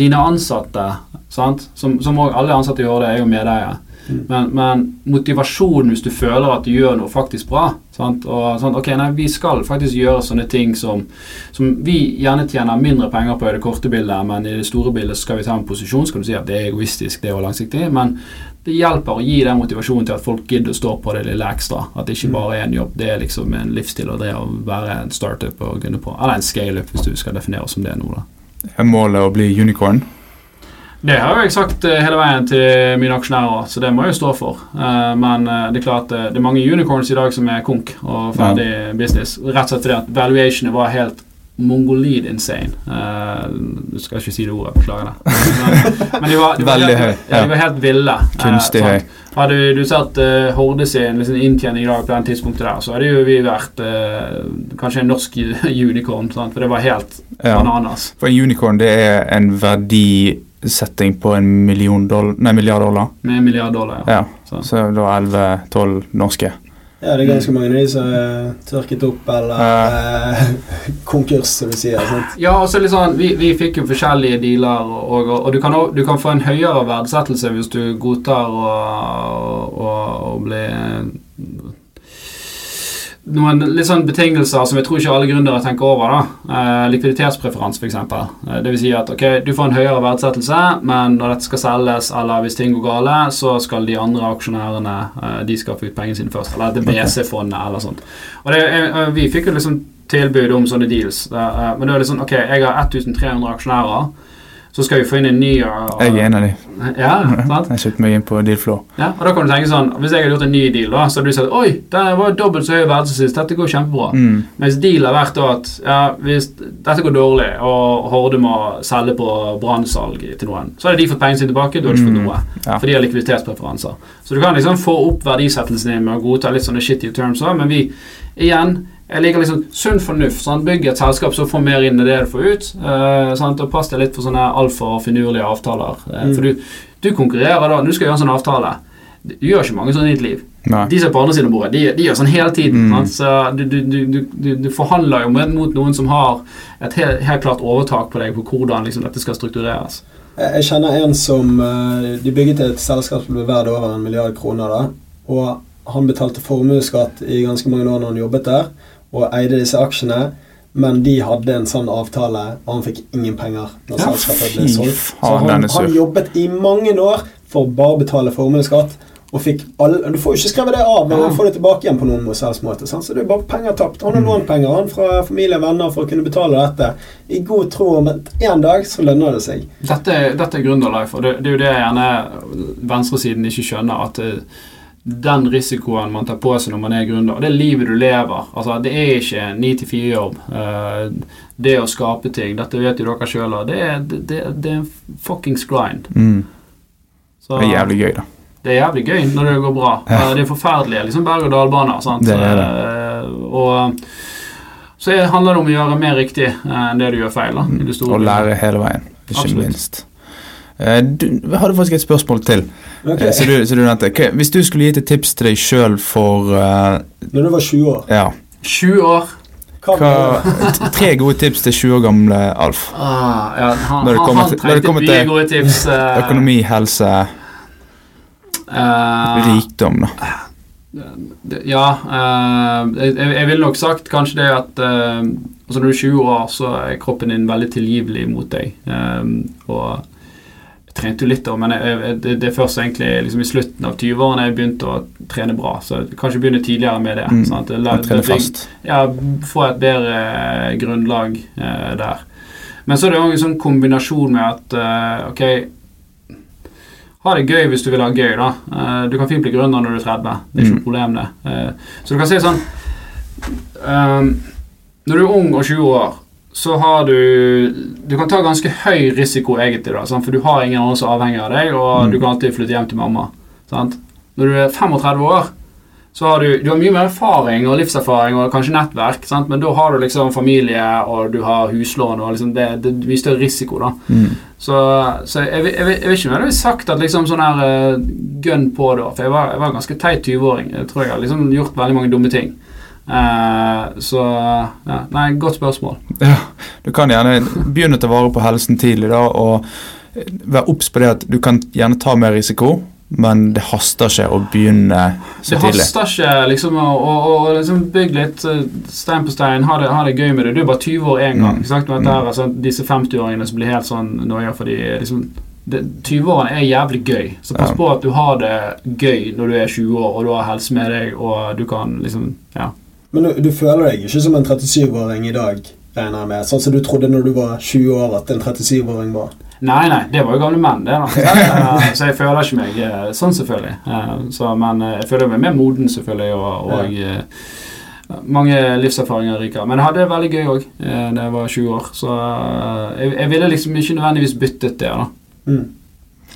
dine ansatte, sant? som som alle ansatte gjør det, er jo medeiere. Mm. Men, men motivasjonen hvis du føler at du gjør noe faktisk bra sant? Og sånn, ok, nei, Vi skal faktisk gjøre sånne ting som, som vi gjerne tjener mindre penger på i det korte bildet, men i det store bildet skal vi ta en posisjon. Skal du si at det er egoistisk, det er jo langsiktig. Men det hjelper å gi den motivasjonen til at folk gidder å stå på det lille ekstra. At det ikke bare er en jobb, det er liksom en livsstil og det å være en startup og gunne på. Eller en scaleup, hvis du skal definere oss som det nå, da. Er målet å bli unicorn? Det har jeg sagt eh, hele veien til mine aksjonærer, så det må jeg jo stå for. Eh, Men eh, det er klart det er mange unicorns i dag som er konk og ferdig business. Rett og slett fordi at valuationet var helt mongolid insane. Du skal ikke si det ordet, beklager det. Men, men de var, de var helt, høy, Ja, ja. de var helt ville. Kunstig høy. Hadde du sett Horde sin liksom, inntjening i dag på den tidspunktet der, så hadde jo vi vært kanskje en norsk unicorn, sant? for det var helt Ja. bananas. For en unicorn det er en verdisetting på en million dollar, nei, milliard dollar. Med en milliard dollar. Ja. Ja. Så. Så da 11-12 norske. Ja, det er ganske mange av de som er tørket opp eller eh, konkurs, som du sier. Sant? Ja, og så litt sånn, vi, vi fikk jo forskjellige dealer, og, og, og du, kan, du kan få en høyere verdsettelse hvis du godtar å bli noen litt sånn betingelser som jeg tror ikke alle gründere tenker over. da. Eh, likviditetspreferanse, f.eks. Eh, vil si at ok, du får en høyere verdsettelse, men når dette skal selges, eller hvis ting går gale, så skal de andre aksjonærene eh, de skal få ut pengene sine først. Eller det BC-fondet eller sånt. Og det, eh, Vi fikk jo liksom tilbud om sånne deals. Det, eh, men det er sånn Ok, jeg har 1300 aksjonærer. Så skal vi få inn en ny og, Jeg er en av de. Ja, sant? Jeg kjøpte meg inn på deal floor. Ja, og da kan du tenke sånn Hvis jeg hadde gjort en ny deal, da så hadde du sagt Oi, det var dobbelt så høy verdsettelse sist. Dette går kjempebra. Mm. Mens deal har vært at ja, hvis dette går dårlig, og Horde må selge på brannsalg til noen, så hadde de fått pengene sine tilbake. Du hadde ikke fått Mm. noe. Ja. For de har likviditetspreferanser. Så du kan liksom få opp verdisettelsen din med å godta litt sånne shitty terms men vi igjen jeg liker liksom sunn fornuft. Sant? Bygg et selskap som får mer inn i det du får ut. Uh, sant? Og Pass deg litt for sånne altfor finurlige avtaler. Eh, Mm. For du, du konkurrerer da. Når du skal gjøre en sånn avtale Du gjør ikke mange sånne i ditt liv. Nei. De som er på andre siden av bordet, de, de gjør sånn hele tiden. Mm. Sant? Så du, du, du, du, du, du forhandler jo mot, noen som har et helt, helt klart overtak på deg på hvordan liksom, dette skal struktureres. Jeg, jeg kjenner en som eh, De bygget et selskap som ble verdt over en milliard kroner. da Og han betalte formuesskatt i ganske mange år når han jobbet der, og eide disse aksjene. Men de hadde en sånn avtale, og han fikk ingen penger når Ja, selskapet ble solgt. Så han, han jobbet i mange år for å bare betale formuesskatt. Og fikk alle, Du får jo ikke skrevet det av men Ja. får det tilbake igjen på noen måte. Sant? Så det er bare penger tapt. Han har noen lånt penger han fra familie og venner for å kunne betale dette. I god tro om at en dag så lønner det seg. Dette, dette er Gründerlife, og det, det er jo det jeg gjerne venstresiden ikke skjønner. At det, den risikoen man tar på seg når man er gründer, Det er livet du lever altså Det er ikke en 9-4-jobb. det å skape ting, dette vet jo dere sjøl, det, det, det, det er en fuckings grind. Mm. Så, Det er jævlig gøy, da. det er jævlig gøy når det går bra. Ja. Eh, Det er forferdelige liksom berg-og-dal-baner. Det er det. Eh, Og så er- handler det om å gjøre mer riktig eh, enn det du gjør feil. da, store Og lære hele veien, ikke Absolutt. minst. Eh, Du hadde faktisk et spørsmål til. Ok, eh, Så du, så du nevnte. Hva- Hvis du skulle gitt et tips til deg sjøl for uh, Når du var 20 år, Ja. 20 år. hva tre gode tips til 20 år gamle Alf. Ah, ja, han, Når det han, kommer han til- når det trengte kommer mye til gode tips. uh, Økonomi, helse, uh, rikdom, da. Ja, eh, jeg, jeg ville nok sagt kanskje det at altså Når du er 20 år, så er kroppen din veldig tilgivelig mot deg. Og jeg trente jo litt, da, men jeg, jeg, det, det er først egentlig liksom i slutten av 20-årene jeg begynte å trene bra. Så kanskje begynne tidligere med det. Mm. Sånn at, La- trene fast. ja, få et bedre eh, grunnlag eh, der. Men så er det òg en sånn kombinasjon med at eh, ok Ha det gøy hvis du vil ha gøy, da. Eh, du kan fint bli gründer når du er 30. Det er ikke Mm. noe problem, det. Eh, så du kan si sånn Når du er ung og 20 år, så har du Du kan ta ganske høy risiko, egentlig, da, sant? for du har ingen andre som er avhengig av deg, og Mm. du kan alltid flytte hjem til mamma. Sant? Når du er 35 år, så har du, du har mye mer erfaring og livserfaring og kanskje nettverk, sant? men da har du liksom familie og du har huslån og liksom det, det er større risiko. da. Mm. Så, så jeg, jeg, jeg, jeg vil ikke nødvendigvis sagt at liksom sånn her uh, gønn på da, for jeg var, jeg var ganske teit 20-åring. Jeg tror jeg har liksom gjort veldig mange dumme ting. Eh, så ja, Nei, godt spørsmål. Ja, du kan gjerne begynne å ta vare på helsen tidlig da, og være obs på det at du kan gjerne ta mer risiko, men det haster ikke å begynne så Det tidlig. haster ikke liksom å, å, å liksom bygge litt eh, stein på stein, ha det, ha det gøy med det. Du er bare 20 år én gang. Mm. Sagt, mm. Her, altså, disse 50-åringene som blir helt sånn noia fordi liksom, 20-årene er jævlig gøy, så pass på at du har det gøy når du er 20 år og du har helse med deg og du kan liksom Ja. Men du, du føler deg ikke som en 37-åring i dag, regner jeg med? Sånn som du trodde når du var 20 år at en 37-åring var? Nei, nei, det var jo gamle menn, det. da Eh, Så jeg føler ikke meg eh, sånn, selvfølgelig. Eh, Så, men jeg føler meg mer moden, selvfølgelig, og, og mange livserfaringer rikere. Men jeg hadde det veldig gøy òg da jeg var 20 år. Så jeg, jeg ville liksom ikke nødvendigvis byttet det. da Mm.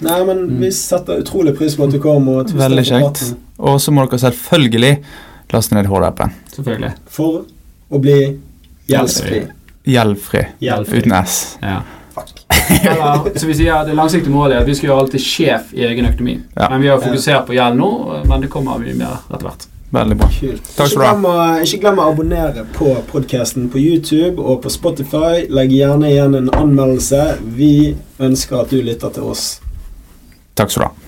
Nei, men Mm. vi setter utrolig pris på at du kom. Og tusen Veldig takk for kjekt. Og så må dere selvfølgelig laste ned HD-appen. Selvfølgelig. For å bli gjeldsfri. Gjeldfri. Uten S. Ja. Eller, så vi sier Det langsiktige målet er at vi skal gjøre alltid sjef i egen økonomi. Ja. Men vi har fokusert på gjeld nå, men det kommer mye mer etter hvert. Veldig bra. Kult. Takk skal du ha. ikke glem å abonnere på podkasten på YouTube og på Spotify. Legg gjerne igjen en anmeldelse. Vi ønsker at du lytter til oss. Takk skal du ha.